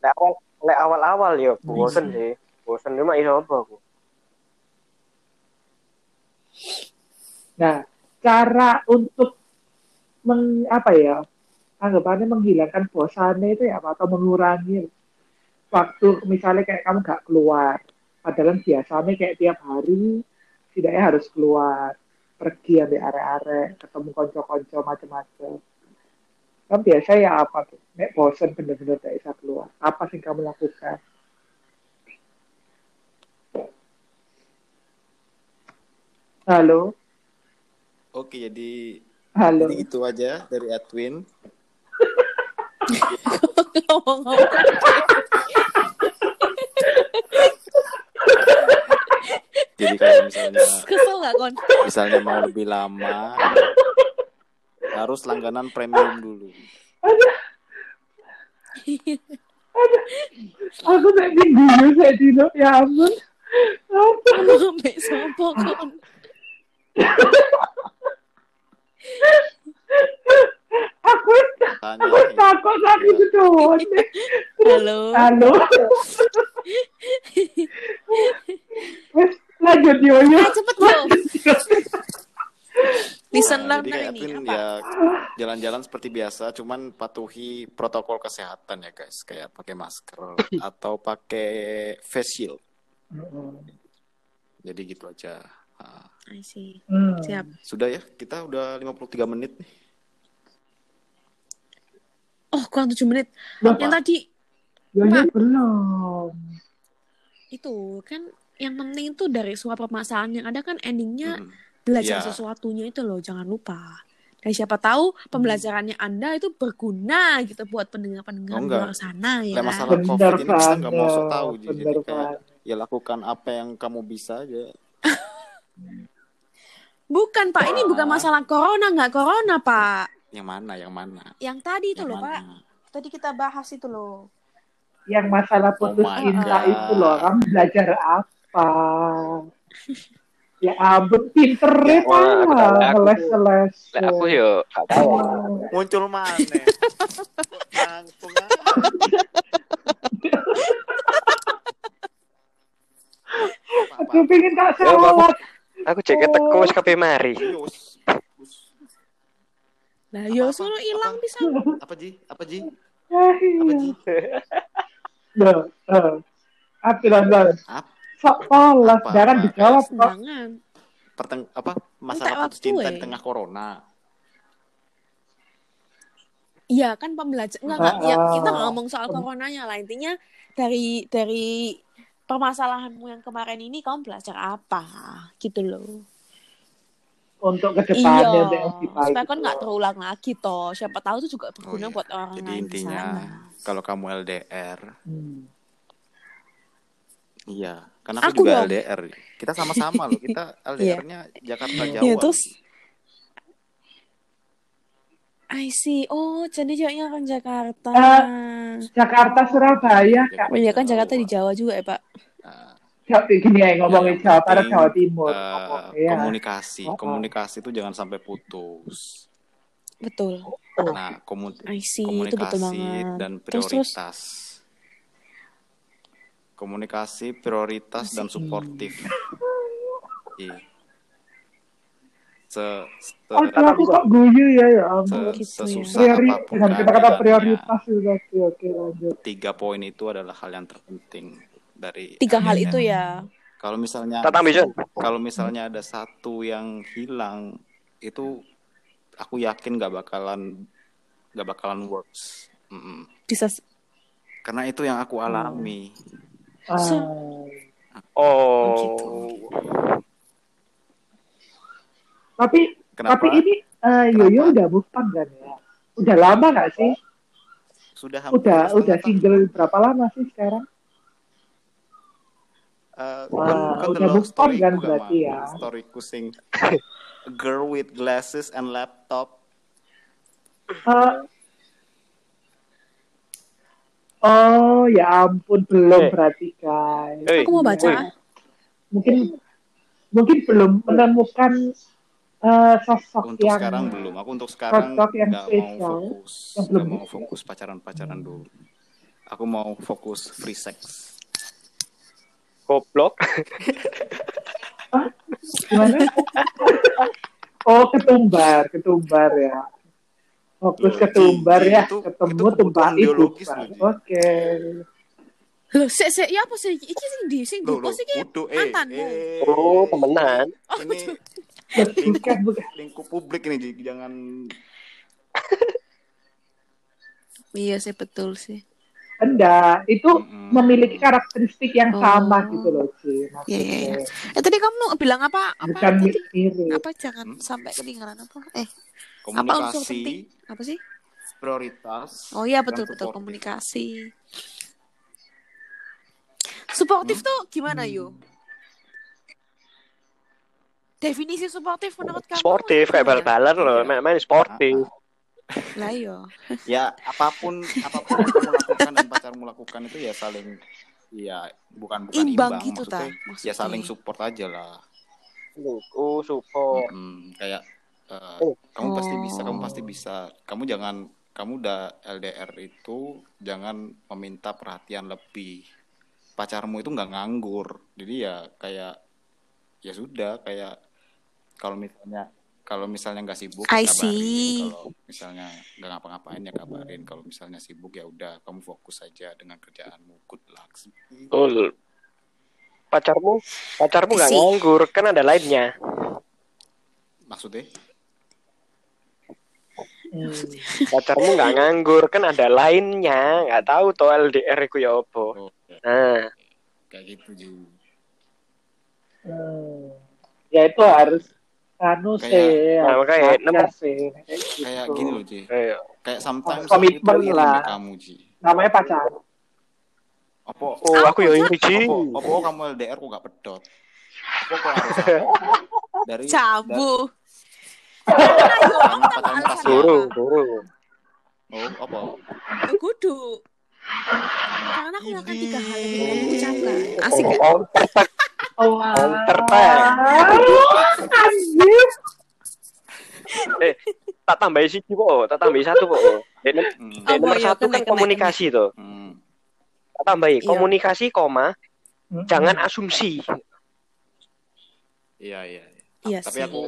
Lek awal lek awal-awal ya bosen sih bosen cuma iso apa aku Nah, cara untuk meng, apa ya? Anggapannya menghilangkan bosannya itu ya apa atau mengurangi waktu misalnya kayak kamu nggak keluar. Padahal biasanya kayak tiap hari setidaknya harus keluar, pergi ambil are-are, ketemu konco-konco macam-macam. Kan biasa ya apa tuh? Nek bosan bener-bener gak bisa keluar. Apa sih kamu lakukan? Halo, Oke, jadi halo. jadi itu aja dari Edwin. Ngomong-ngomong. Jadi kalau misalnya Kesel gak kon? misalnya mau lebih lama harus langganan premium dulu. Aku tak dulu saya dulu ya ampun. Apa? Ambek sopo kon? Aku Tanya aku takut lagi itu doang. Halo. Halo. Lanjut yo yo. Ah, cepet yo. [LAUGHS] Listen Nah, jadi kayak ini Edwin apa? ya jalan-jalan seperti biasa, cuman patuhi protokol kesehatan ya guys, kayak pakai masker [LAUGHS] atau pakai face shield. Jadi gitu aja. Ah, I see. Hmm. Siap. sudah ya, kita udah 53 menit nih. Oh, kurang 7 menit. Loh, Yang tadi yo belum. itu kan yang penting itu dari semua permasalahan yang ada kan endingnya Mm. Belajar Iya. sesuatunya itu loh, jangan lupa. Dan siapa tahu pembelajarannya Anda itu berguna gitu buat pendengar-pendengar Oh, di luar sana ya. Kan? masalah COVID ini kita nggak mau sok tahu, jadi kayak ya lakukan apa yang kamu bisa aja. [LAUGHS] Bukan Pak, ini bukan Ah. masalah corona nggak corona Pak. Yang mana, yang mana? Yang tadi itu Yang loh Pak. mana? Tadi kita bahas itu loh. Yang masalah putus Oh cinta itu loh, kamu belajar apa? [LAUGHS] Ya ampun, pinternya Ya, wah, Aku- ngeles-ngeles. lek aku yo gak tahu Muncul mana? Langsung. Aku pengen tak sholat. aku cek teko wis kabeh mari Apa, yo apa, sono hilang apa? bisa. Apa Ji? Apa Ji? Eh, Apa Ji? Loh, eh. Apa Apa? jangan dijawab kok. Jangan. Perteng apa masalah putus cinta di tengah corona. Iya kan pembelajaran enggak, enggak. Ya, Ah. kita nggak ngomong soal coronanya lah intinya dari dari permasalahanmu yang kemarin ini kamu belajar apa gitu loh Untuk ke depannya iya supaya kan gitu nggak loh. terulang lagi toh siapa tahu itu juga Oh, berguna iya. buat orang Jadi lain intinya sana kalau kamu LDR, Hmm. iya. Karena aku, Aku juga dong. LDR. Kita sama-sama loh. Kita [LAUGHS] LDR-nya Jakarta Jawa. Iya, terus I see oh jadi ceweknya orang Jakarta Eh, Jakarta Surabaya kak. oh iya kan Jakarta di Jawa juga ya pak Jawa, gini ya ngomongin yang Jawa Barat Jawa Timur. ngomong, ya. komunikasi, Oh, oh. komunikasi itu jangan sampai putus. betul Nah, komu- I see itu betul komunikasi banget dan terus terus prioritas. Komunikasi, prioritas dan Asik. suportif. Iya. Se, se, Oh, aku kok guyu ya ya se- ampun. Gitu ya. sesusah Priori, apa pun dengan kata-kata prioritas itu oke oke lanjut. tiga poin itu adalah hal yang terpenting dari tiga hal itu ya Kalau misalnya kalau misalnya ada satu yang hilang itu aku yakin nggak bakalan nggak bakalan works. Bisa s- Karena itu yang aku alami. Ah, Oh. gitu. tapi Kenapa? tapi ini eh, Yoyo udah move on kan ya? Udah lama nggak sih? Sudah hampir Udah udah tahun. single berapa lama sih sekarang? Eh, Wah, kan, kan udah move on storyku kan gak, berarti Ma? ya? Storyku sing a [LAUGHS] girl with glasses and laptop. Eh, oh ya ampun belum Eh. berarti guys. Eh, aku mau baca ah. Mungkin mungkin belum menemukan eh, sosok Untuk yang sekarang belum. Aku untuk sekarang sosok yang nggak mau fokus, yang nggak belum mau bisa. fokus pacaran-pacaran dulu. Aku mau fokus free sex. Goblok. gimana? [LAUGHS] oh ketumbar, ketumbar ya. Fokus Loh, ketumbar Ji, ya, itu- ketemu itu tumbar. loh, Ji. Oke. Loh, sik sik ya apa sih? Iki sing di sing di pos iki eh, mantanmu. eh, Oh, temenan. Ini Bukan, bukan. lingkup publik ini, Ji. jangan [LAUGHS] Iya sih betul sih. Enggak, itu Mm-mm. memiliki karakteristik yang Oh. sama gitu loh, Ci. Iya iya iya. Maksudnya. Eh tadi kamu bilang apa? Apa Bukan tadi? mi- mirip. Apa jangan sampai ketinggalan apa? Eh, komunikasi, penting? Apa sih? prioritas. Oh iya betul betul komunikasi. Suportif Hmm? tuh gimana yo? Definisi suportif menurut kamu? Sportif kayak gimana? bal-balan loh, Iya. main, main sportif. Lah yo. Ya apa pun apa pun yang kamu lakukan dan pacarmu lakukan itu ya saling ya bukan bukan Imbang imbang, gitu, maksudnya, Ta, ya maksudnya. saling support aja lah. Oh, support. Mm, kayak eh, Oh. kamu pasti bisa, kamu Oh. pasti bisa. Kamu jangan kamu udah LDR itu jangan meminta perhatian lebih. Pacarmu itu nggak nganggur. Jadi ya kayak ya sudah kayak kalau misalnya kalau misalnya nggak sibuk I ya see. kabarin kalau misalnya nggak ngapa-ngapain ya kabarin kalau misalnya sibuk ya udah kamu fokus aja dengan kerjaanmu good luck Betul. Pacarmu, pacarmu nggak nganggur, kan ada lainnya. maksudnya Hmm. Pacarmu nggak nganggur, kan ada lainnya. Nggak tahu toh LDR itu ya apa. oh, ya, Nah, kayak gitu Ji. Hmm. Ya itu harus anu Kayak- sih, Nah, harus makanya wajar nemu- sih. Kayak gitu. kayak gini loh Ji ayo. kayak sometimes Komitmen lah. kamu Ji Namanya pacar. apa Oh, aku ya iri Ji. apa kamu LDR kok gak pedot apa kok harus [LAUGHS] dari Cabu. Alasan kasih Turu, turu. oh apa Ya, kudu. Karena aku akan tiga hal yang ingin aku ucapkan. Asik gak? Oh, perfect. Oh, Counterpart. anjir. Eh, tak tambahin sih, po. Tak tambahin satu, po. Dan, dan Oh, nomor iya, satu kan kena, komunikasi tuh. Hmm. Tak tambahin Iya. komunikasi, koma, Hmm. jangan asumsi. iya iya iya. Iya tapi sih. aku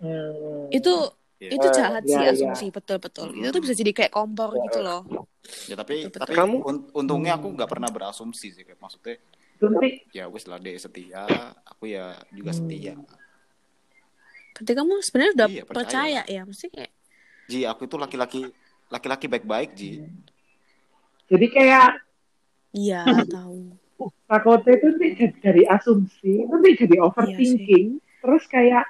Hmm. Itu Iya. itu jahat sih iya, iya. asumsi betul-betul. Itu tuh bisa jadi kayak kompor gitu loh. ya tapi Betul, tapi Kamu? un- untungnya aku nggak pernah berasumsi sih kayak maksudnya Tunti, ya wes lah deh setia aku ya juga Hmm. setia Berarti kamu sebenarnya udah Iya, percaya, percaya. ya, mesti kayak Ji aku itu laki-laki laki-laki baik-baik Ji jadi kayak iya tahu. takutnya itu nanti jadi dari asumsi, nanti jadi overthinking, terus kayak.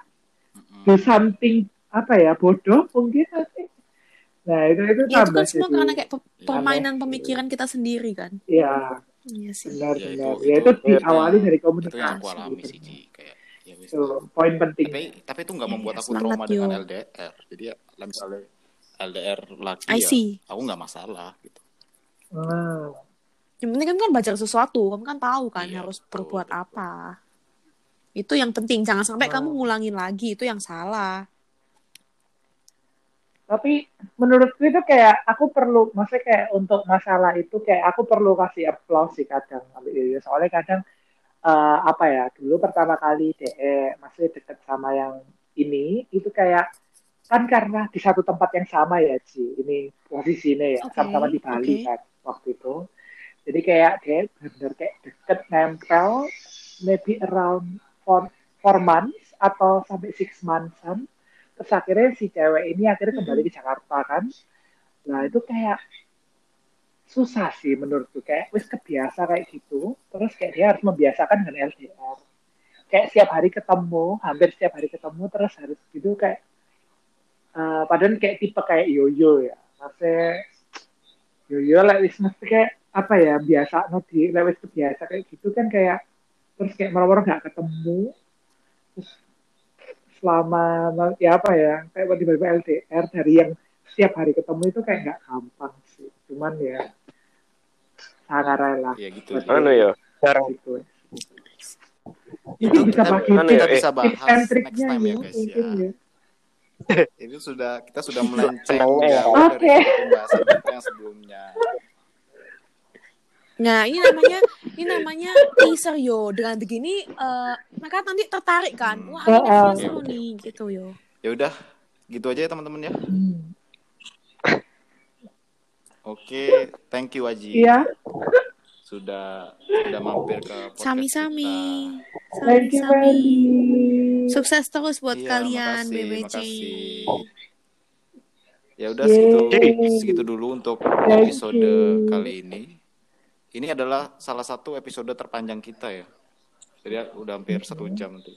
Do something apa ya bodoh mungkin nanti. Nah itu itu Ya, itu kan tambah semua jadi- karena kayak pe- Ya, permainan pemikiran kita sendiri kan. ya Iya sih. benar Ya, benar. itu- ya itu- itu diawali dari itu yang komunikasi. aku alami sih Ji kayak ya Itu poin penting. tapi tapi itu nggak Iya, membuat iya, aku trauma dengan Yo. LDR jadi ya misalnya LDR lagi I ya see. aku nggak masalah gitu Ah, Yang penting kan kan belajar sesuatu, kamu kan tahu kan Iya, harus betul, berbuat betul. apa. Itu yang penting, jangan sampai Oh. kamu ngulangin lagi, itu yang salah. tapi menurutku itu kayak aku perlu, maksudnya kayak untuk masalah itu kayak aku perlu kasih applause sih kadang. Soalnya kadang eh, apa ya dulu pertama kali DE masih deket sama yang ini itu kayak kan karena di satu tempat yang sama ya Ci ini posisinya ya Oke, sama-sama di Bali oke. kan waktu itu jadi kayak dia bener kayak deket nempel maybe around four, four months atau sampai six monthsan terus akhirnya si cewek ini akhirnya kembali ke Jakarta kan. Nah itu kayak susah sih menurutku. Kayak wis kebiasa kayak gitu. Terus kayak dia harus membiasakan dengan LDR kayak setiap hari ketemu hampir setiap hari ketemu terus harus gitu kayak eh, padahal kayak tipe kayak yoyo ya. Maksudnya yoyo lah wis mesti kayak apa ya biasa lek wis kebiasa kayak gitu kan kayak terus kayak malam-malam nggak ketemu. Terus selama ya apa ya kayak tiba-tiba LDR dari yang setiap hari ketemu itu kayak nggak gampang sih. Cuman ya sangat rela ya gitu anu ya jarang. gitu. Itu Mungkin bisa kita, bagi anu kita ya, bisa tips bahas and next time ya guys mungkin ya. ya. itu sudah kita sudah melenceng ya. dari Oke. pembahasan kita yang sebelumnya Nah, ini namanya ini namanya teaser yo. Dengan begini eh mereka nanti tertarik kan. Wah, ini oh. seru nih gitu yo. ya udah gitu aja ya teman-teman ya Hmm. oke thank you Aji Iya, sudah sudah mampir ke podcast Sami-sami. kita. thank you Sami-sami. Sukses terus buat Iya, kalian makasih, BBC. makasih. Ya udah Yeay. segitu segitu dulu untuk episode kali ini. Ini adalah salah satu episode terpanjang kita ya. Jadi udah hampir satu jam tuh.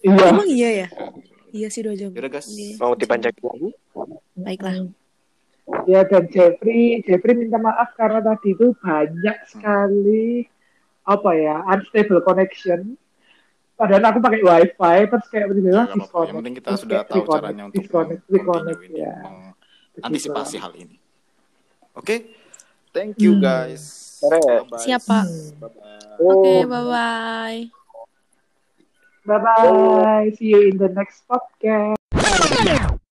Iya. Emang iya ya? Iya sih dua jam. Yaudah guys. Iya. mau dipanjangin lagi Baiklah. Ya dan Jeffrey, Jeffrey minta maaf karena tadi itu banyak sekali apa ya unstable connection. Padahal aku pakai wifi terus kayak Ya, tiba-tiba nggak apa-apa. disconnect. Yang penting kita sudah tahu caranya untuk disconnect, ini, ya. mengantisipasi Begitulah. hal ini. Oke. Thank you Hmm. guys. Bye-bye. Siap, Pak. Bye-bye. Oke, Oh. bye-bye. Bye bye. See you in the next podcast.